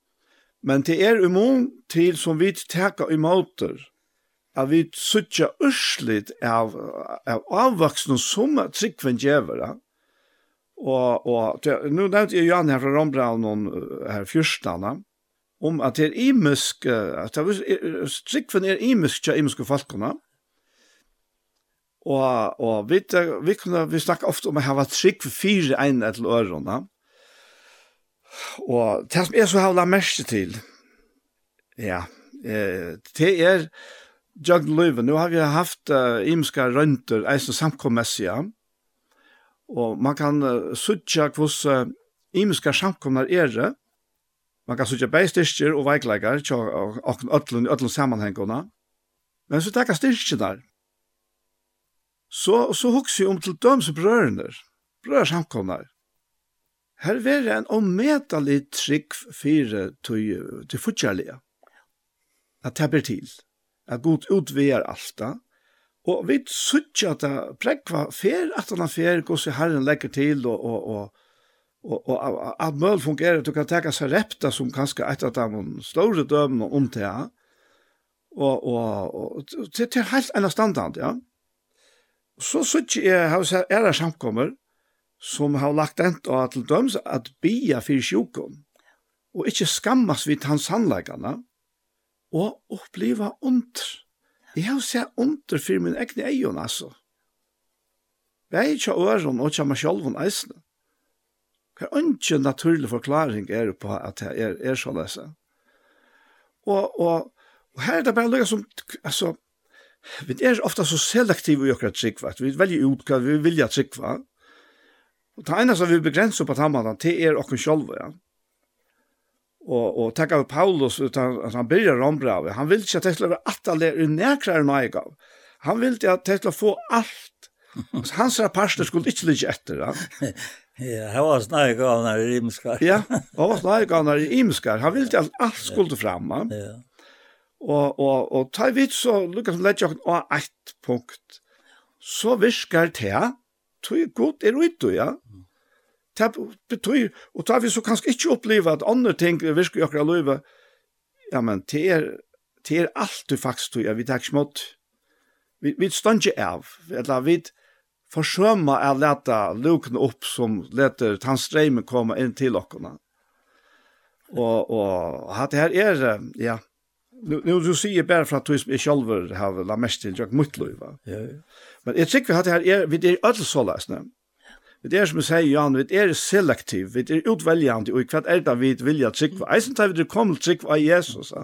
[SPEAKER 1] Men det er immun til som vi teka i måter, at vi suttja urslit av, av avvaksne som er tryggven djevera. Og, og det, nu nevnte jeg Jan her fra Rombraun og her fyrstana, om at det er imisk, at det er, tryggven er imisk til imiske folkene, Og, og vi, vi, kunne, vi snakker ofte om å ha trygg for fire ene til ørene. Og det som jeg så har lagt mest til, ja, eh, det er Jøgn Løyve. Nå har vi haft uh, imenske rønter, eisen samkommessige, og man kan uh, suttje hos uh, imenske samkommer er det. Man kan suttje beistyrker og veikleikar, og og, og i ødlun. Men så takkar styrkene der Så, så hukser jeg om til døms brørene, brør samkommer. Her er en ommetelig trygg fire til, til fortjellige. At det blir til. At god utviger alt. Og vi sutja at det prekva fer, at han fer, gos i herren legger til, og, og, og, og, og at møl fungerer, du kan teka seg repta som kanskje et av de store dømene om det, og, og, og til, til helt en standard, ja. Mm Så sutt jeg har sett ære samkommer som har lagt ent og til døms at bia for sjukon og ikke skammas vid hans handleggene og oppleva ondr. Jeg har sett ondr for min egne egen, altså. Jeg er ikke øren og ikke meg selv om eisene. Hva er ikke naturlig forklaring er på at jeg er, er så lese. Og, og, og her er det bare lukket som, altså, vi er ofta så selektive i okra trikva, vi velger ut hva vi vilja trikva, og det ene som vi begrenser på tammadan, det er okkur sjolva, ja. Og, og takk av Paulus, utan, at han byrjar rombrave, han vil ikke at det skal være attaler i nekrare naigav, han vil ikke at det skal få alt, hans rapparster skulle ikke ligge etter, ja.
[SPEAKER 7] Ja, han var snargavnar i imskar.
[SPEAKER 1] ja, han var snargavnar i imskar. Han ville at alt skulle fram.
[SPEAKER 7] Ja.
[SPEAKER 1] Og, og, og ta vidt så lukka som ledger av eit punkt, så virkar det, tog god er ut, ja. Det betyr, og ta vi så kanskje ikke oppleva at andre ting viskar i akkurat løyve, ja, men det er, det er alt du faktisk tog, ja, vi tar ikke vi, vi står ikke av, eller vi forsømmer å lete lukene opp som leter tannstreimen komme inn til okkerne. Og, og at det her er, ja, nu nu du ser bara för att du är själv har la mest till jag mycket lova.
[SPEAKER 7] Ja.
[SPEAKER 1] Men jag tycker vi hade här vi det är alltså så läsna. Vi er som jeg sier, Jan, vi er selektiv, vi er utveljande, og hva er det vi vilja trykva? Eisen tar vi til kommer til trykva av Jesus. Så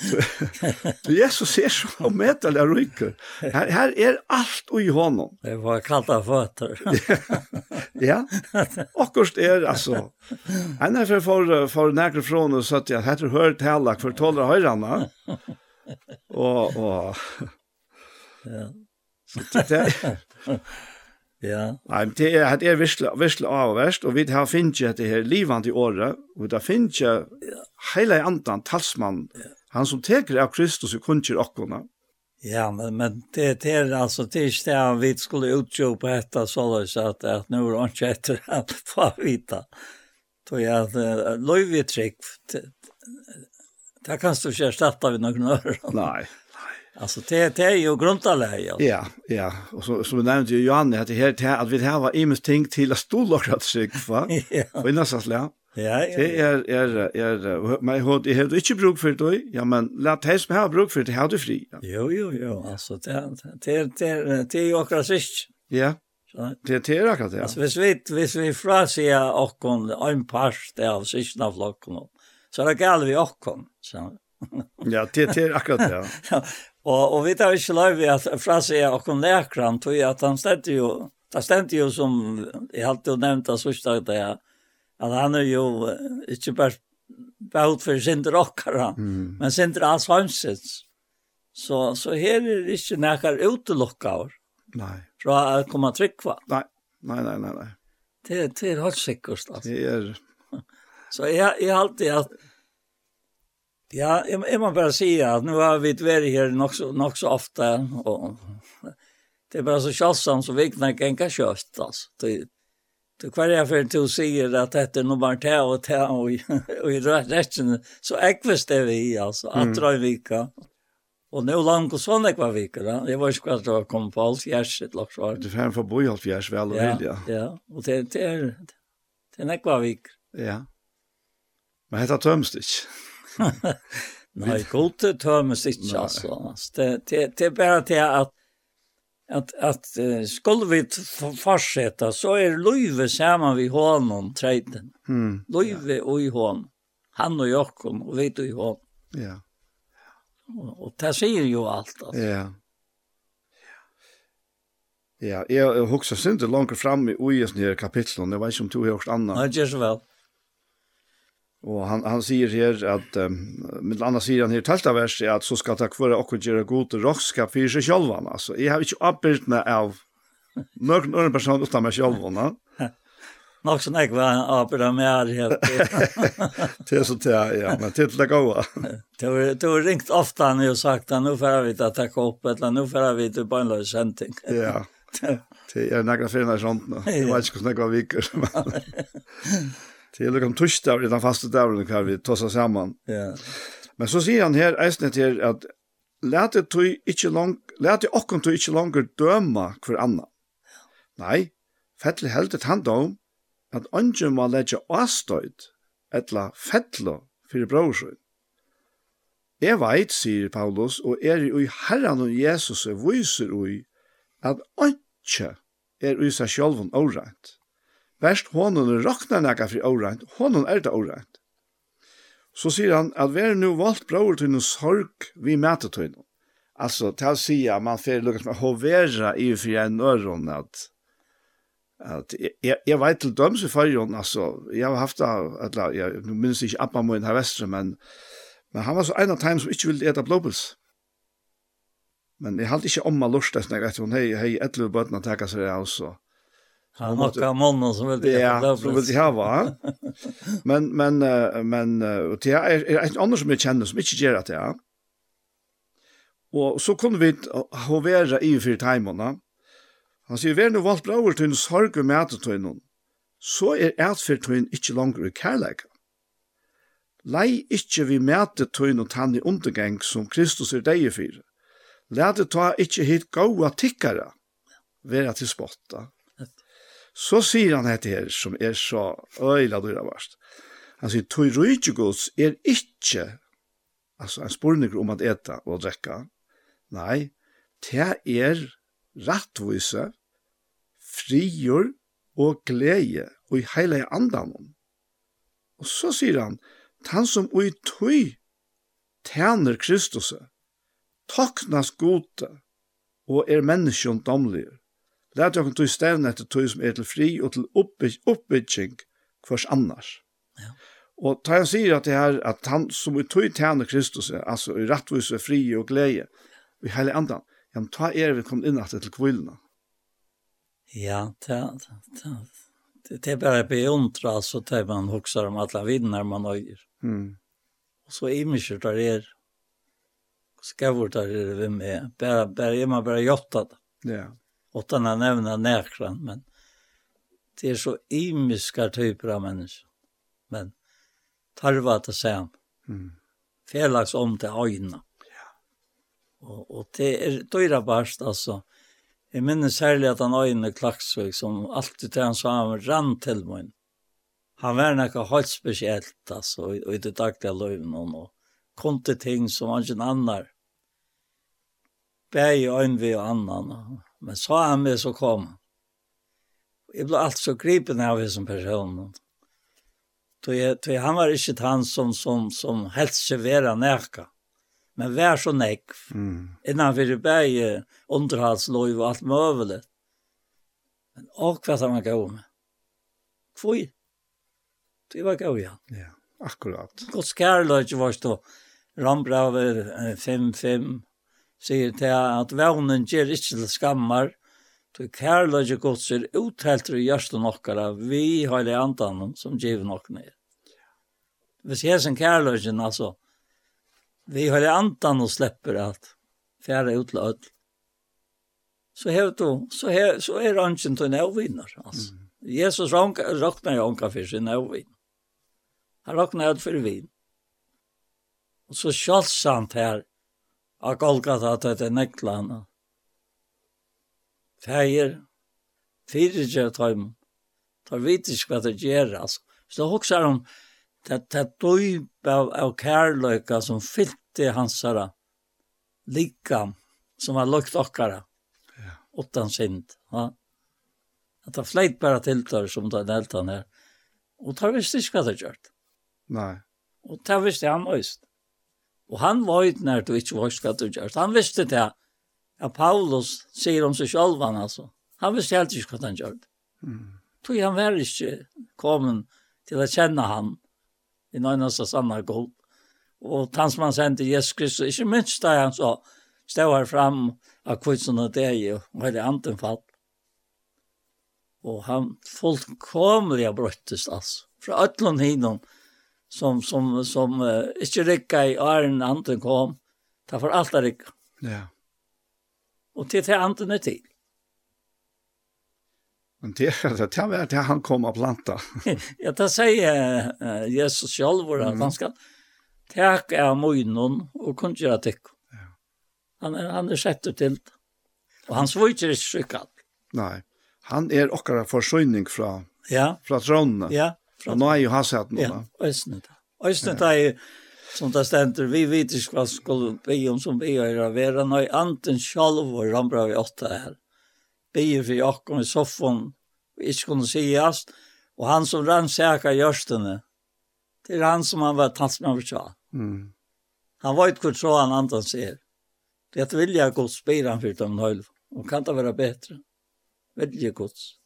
[SPEAKER 1] Jesus er så omedelig rykker. Her, her er alt i honom.
[SPEAKER 7] Det var kallt av fötter.
[SPEAKER 1] ja, akkurat er, altså. Han er for, for, for nærkere fra henne, så at jeg heter hørt helak for tåler høyrene. Og, og...
[SPEAKER 7] Ja.
[SPEAKER 1] Så det er...
[SPEAKER 7] Ja.
[SPEAKER 1] Nei, men det er, det er virkelig, virkelig av og verst, og vi har finnet det her livende i året, og vi har finnet ja. hele andan talsmann, ja. han som teker av Kristus i kunnskjer okkona.
[SPEAKER 7] Ja, men, men det, det er altså, det er ikke det vi skulle utjøpe etter sånn at, at nå er det ikke etter at få vite. Så ja, løyvetrykk, trygg, det, det kan du ikke erstatte ved noen ører.
[SPEAKER 1] Nei.
[SPEAKER 7] Alltså det det är ju grundläggande. Ja,
[SPEAKER 1] ja. ja. Och så som nämnde ju Johanne hade helt här att vi har var ims ting till att stå att sig va.
[SPEAKER 7] Och
[SPEAKER 1] innan så Ja,
[SPEAKER 7] ja.
[SPEAKER 1] Det är är är man har det har inte bruk för det. Ja, men låt helst ha bruk för det har du fri.
[SPEAKER 7] Jo, jo, jo. Alltså det det det det är ju också sist.
[SPEAKER 1] Ja. Det det är akkurat det.
[SPEAKER 7] Alltså hvis vi hvis vi frasia och en part av sistna flocken. Så det kallar vi och så.
[SPEAKER 1] Ja, det det är akkurat det.
[SPEAKER 7] Og, og vi tar ikke lov i at fra seg og kom lekran, tog at han stendte jo, det stendte jo som, jeg har alltid nevnt av sørste at at han er jo ikke bare behut for sindre okkara, mm. men sindre alls hansins. Så, så her er det ikke nekkar utelokkaver.
[SPEAKER 1] Nei.
[SPEAKER 7] Fra å komme tryggva.
[SPEAKER 1] Nei, nei, nei, nei. nei.
[SPEAKER 7] Det, det er helt sikkert. Altså.
[SPEAKER 1] Det er...
[SPEAKER 7] Så jeg, jeg alltid at Ja, jeg, jeg må bare si at nå har vi vært her nok så, nok så ofte, og det er bare så kjølsomt, så vi kan ikke inte köst. altså. Det, det kvar jag för att du säger att det är nog bara det og, det og i resten, så äckvis det vi altså, at dra i vika. Og nå langt og sånn ekva vika. da. Jeg var ikke hva kvart att komma på alt hjertet, lagt hjärset.
[SPEAKER 1] Du får en förboj alls hjärs väl och
[SPEAKER 7] ja,
[SPEAKER 1] vel, Ja,
[SPEAKER 7] Ja, og det, det er, det är ekva vika.
[SPEAKER 1] Ja. Men det tømst ikke.
[SPEAKER 7] inte. Nej, gode
[SPEAKER 1] tömmes
[SPEAKER 7] inte alltså. Det, det, det bare til at, at, at, att skulle vi fortsette, så er løyve sammen vi honom träden.
[SPEAKER 1] Mm.
[SPEAKER 7] Løyve ja. och i hon. Han og Jokken, og vi och i hon.
[SPEAKER 1] Ja.
[SPEAKER 7] Og, och det sier jo alt, altså.
[SPEAKER 1] Ja. Ja, jeg jeg husker sinte langt fram i ujes nere kapitlen, jeg vet ikke om du har gjort annet.
[SPEAKER 7] Nei, ikke så vel.
[SPEAKER 1] Og han han sier her at, um, med sier han her tälta vers är at så skal takk for och gjøre god och for seg sig Altså, jeg har ikke uppbilt med av noen annan person utan meg själv va.
[SPEAKER 7] Nok som jeg var upp med her.
[SPEAKER 1] Det er så til, ja men til det gode.
[SPEAKER 7] Det har det har ringt ofte han og sagt att nu får vi ta ta opp, eller nå får vi ta på en løs lösenting.
[SPEAKER 1] Ja. Det er är några fina sånt nå. Jag vet ikke hvordan snägg var viker. Det är liksom torsdag utan fasta och kan vi ta samman.
[SPEAKER 7] Ja.
[SPEAKER 1] Men så säger han här äsnet här att lät det tog inte lång lät det också tog inte längre döma för andra. Nej, fettle helt ett hand om att anje må lägga avstöjt etla fettlo för brorsen. Jeg veit, sier Paulus, og er i herran og Jesus og viser ui, at anke er i seg sjálfun årænt. Værst honom rakna nekka fri åreint, honon er det åreint. Så sier han at vi er nu valgt bror til noen sorg vi mæter til noen. Altså, til å si at man får lukket med hovera i for jeg øron, at at jeg, jeg vet til døms i fargen, altså, jeg har haft det, jeg minns ikke Abba min her vestre, men, men han var så en av dem som ikke ville eta blåpils. Men jeg halte ikke om meg lort, jeg vet, hun hei, hei, etter bøtene teka seg av, så,
[SPEAKER 7] Han har mannen som vill
[SPEAKER 1] ja, som vill ha va. Men men men och det är ett annat som jag känner som inte gör att ja. Och så kunne vi hovera i för timmarna. Han sier, vi nu valgt bra till en sorg og mäta till någon. Så är ert för till inte längre kärlek. Lei ikkje vi mæte tøyn og tann i undergang som Kristus er deg for. det ta ikkje hit gaua tikkara vera til spotta Så sier han dette her, som er så øyla dyra varst. Han sier, tog rujtjegods er ikkje, altså en spurninger om at eta og drekka, nei, det er rattvise, frigjør og glede, og i heile andan. Og så sier han, han som ui tøy tæner Kristus, toknas gode, og er menneskjøndomlige. Lært okken tog stevne etter tog som er til fri og til oppbygging kvars annars.
[SPEAKER 7] Ja.
[SPEAKER 1] Og da han sier at det er at han som vi tog tjener Kristus, altså i rettvis og fri og glede, og i hele andan, ja, men ta er vi kommet inn etter til kvillene.
[SPEAKER 7] Ja, det, det, det, det er bare beundra, altså, det man hokser om alle vinner man øyer.
[SPEAKER 1] Mm.
[SPEAKER 7] Og så er mye der er, skavur der er vi med, bare, bare, er man bare hjelpte det.
[SPEAKER 1] Ja
[SPEAKER 7] utan att nämna näkran, men det är så imiska typer av människor. Men tarva att säga.
[SPEAKER 1] Mm.
[SPEAKER 7] Felags om till öjna. Ja. Och, och det är dyra barst alltså. Jag minns särskilt att han öjna klaxvig som alltid till han sa han rann till mig. Han var något helt speciellt alltså i, i det dagliga löven och kom ting som han inte annar. Bär ju vi vid annan. Men sa han med så kom han. Jeg ble alt så gripen av det som person. Så han var ikke han som, som, som helst ikke være nærka. Men vær så nekv.
[SPEAKER 1] Mm.
[SPEAKER 7] Innan vi bæg underhalsløy og alt møvelig. Men og hva han var gav med. Kvøy. Det var gav ja.
[SPEAKER 1] Ja, akkurat.
[SPEAKER 7] Godt skærløy var stå. Rambra 5-5 sier til at vevnen gjør ikke til skammar, til kærløyge gods er uthelt i hjørsten nokkara, vi har det andan som giver nok ned. Hvis jeg som kærløygen, altså, vi har det andan og slipper at fjerde ut til. Så, hev du, så, hev, så er ønsken til nøvvinner, altså. Mm. Jesus råkner jo onka for sin nøvvin. Han råkner jo for vin. Og så kjølsamt her, av Golgata til det er nekla henne. Feir, fyrir gjør tøym, tar vitisk hva det gjør, altså. Så det hoksar om det, det døyb av, av kærløyka som fyllte hans herre, likam, som var lukt okkara,
[SPEAKER 1] ja.
[SPEAKER 7] utan sind. Ja. At det fleit bare tiltar som det den heltan her. Og tar visst ikke hva det gjør.
[SPEAKER 1] Nei.
[SPEAKER 7] Og tar visst det han øyst. Og han var ikke når du ikke var hva du gjør. Han visste det at Paulus sier om seg selv, han altså. Han visste helt ikke hva han gjør.
[SPEAKER 1] Mm.
[SPEAKER 7] Tog han var ikke kommet til å kjenne han i noen av sanne god. Og han som han sendte Jesus Kristus, ikke minst da han så stod her frem av kvitsen og deg og hele anden fatt. Og han fullkomlig har brøttes altså. Fra øtlån hinnom, som som som uh, inte rycka i arn anten kom. Ta för allt där rycka.
[SPEAKER 1] Ja.
[SPEAKER 7] Och till till anten är till.
[SPEAKER 1] Men det är det var det han kom att planta.
[SPEAKER 7] ja, det säger uh, Jesus själv vår
[SPEAKER 1] mm.
[SPEAKER 7] ganska han Tack är mojnon och kunde jag tycka. Ja. Han är, han är sätter till. Och han svårt är sjukat.
[SPEAKER 1] Nej. Han är okkara försörjning från
[SPEAKER 7] ja.
[SPEAKER 1] från tronen.
[SPEAKER 7] Ja.
[SPEAKER 1] Ja, nå er jo hans hatt nå.
[SPEAKER 7] Ja, østene da. Østene da er som det stender, vi vet ikke hva skulle be om som vi gjør å være. nå er anten selv og rambra vi åtta her. Be jo for jakken i soffan, vi ikke kunne si jas, og han som rann sæka gjørstene, det er han som han var talsmann for tja.
[SPEAKER 1] Mm.
[SPEAKER 7] Han var ikke så han anten ser. Det vilja gods spyr han for dem nøyl. og kan det være bedre. Vilja gods.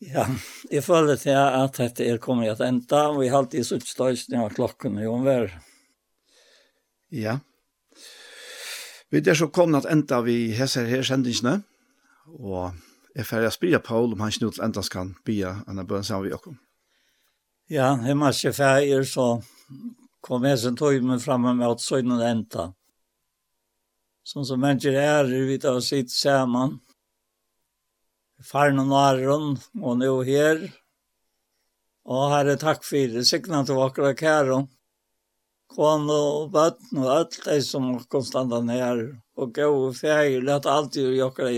[SPEAKER 7] Ja, jeg føler til at dette er kommet at enda, og jeg har alltid sutt støysning av klokken i omvær.
[SPEAKER 1] Ja. Vi er så kommet at enda vi heser her kjendingsene, og jeg ferdig å spille Paul om han ikke nå til enda skal bya enn bøn sammen vi åkken.
[SPEAKER 7] Ja, jeg må ikke feir, så kom jeg som tog meg fremme med at søgnet enda. Sånn som mennesker er, vi tar sitt sammen, faren og næren, og nå her. Og herre, takk for det, sikna til vakre kære. Kåne og bøtten og alt det som konstant er nær. Og gå og feir, lett alltid i okra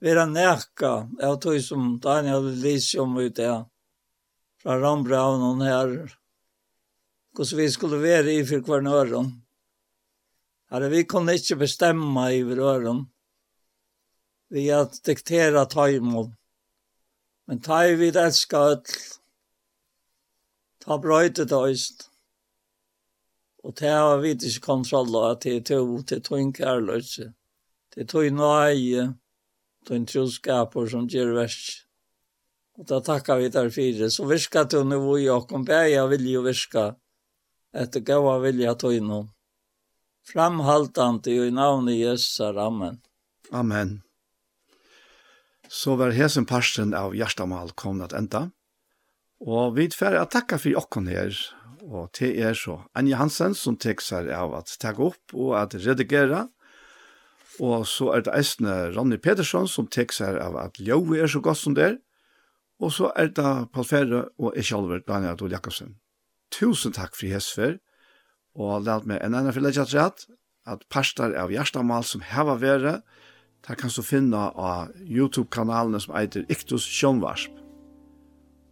[SPEAKER 7] Vi er nækka, jeg tog som Daniel Lysium ut det. Fra Rambraunen her. Hvordan vi skulle være i for hver nøren. Herre, vi kunne ikke bestemme i hver nøren vi att diktera tajmon. Men taj vi älska öll. Ta bröjtet öst. Og det har vi ikke kontroll av at det er to, det er to en kærløse. Det er to en nøye, to en troskaper som gjør verst. Og da takkar vi der fire. Så virka til nu og åkken, kom bæja vilje jo virka etter gava vilja to innom. Framhaltande i navnet Jesus. Amen.
[SPEAKER 1] Amen. Så var hesen parsten av Gjerstamal kommet at enda. Og vi er å takke for åkken her, og til er så Anja Hansen som tek seg av at takke opp og at redigere. Og så er det eisende Ronny Pedersen som tek seg av at Ljøve er så godt som det er. Og så er det Paul Ferre og jeg selv, Daniel Adol Jakobsen. Tusen takk for hesfer, og lad meg en annen for legge at at parster av Gjerstamal som heva været, Det kan du finna av YouTube-kanalen som heter Iktus Sjønvarsp.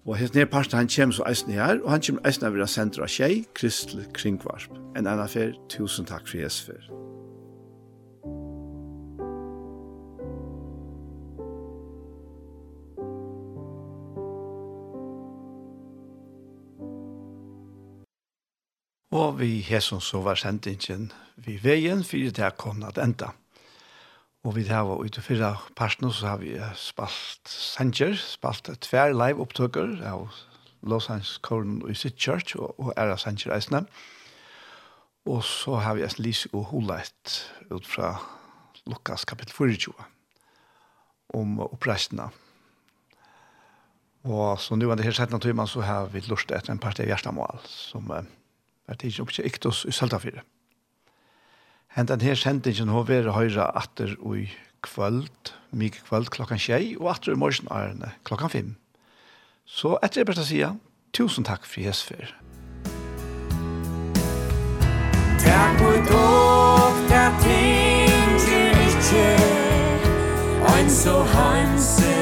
[SPEAKER 1] Og hans nye parten han kommer så eisen her, og han kommer eisen av å sende av tjei, Kristel Kringvarsp. En annen fer, tusen takk for Jesus fer. Og vi hesson så var sendingen vi veien fyrir det er kommet enda. Og vi har ute fyra parten så har vi spalt sanger, spalt tver live opptøkker av Los Angeles Korn i sitt church og, og er av sanger eisene. Og så har vi en lise og holeit ut fra Lukas kapittel 24 om oppreisene. Og så nu er det helt sett naturlig, så har vi lurt etter en part av hjertemål som er tidligere oppkjøkt oss i Søltafire. Hent den her sendingen har vært høyre atter i kvöld, mye kvöld klokkan tjei, og atter i morgen er ærene klokkan fem. Så etter det beste sida, tusen takk for hesfer.
[SPEAKER 2] Takk for dog, takk ting til ikke, en så hansen.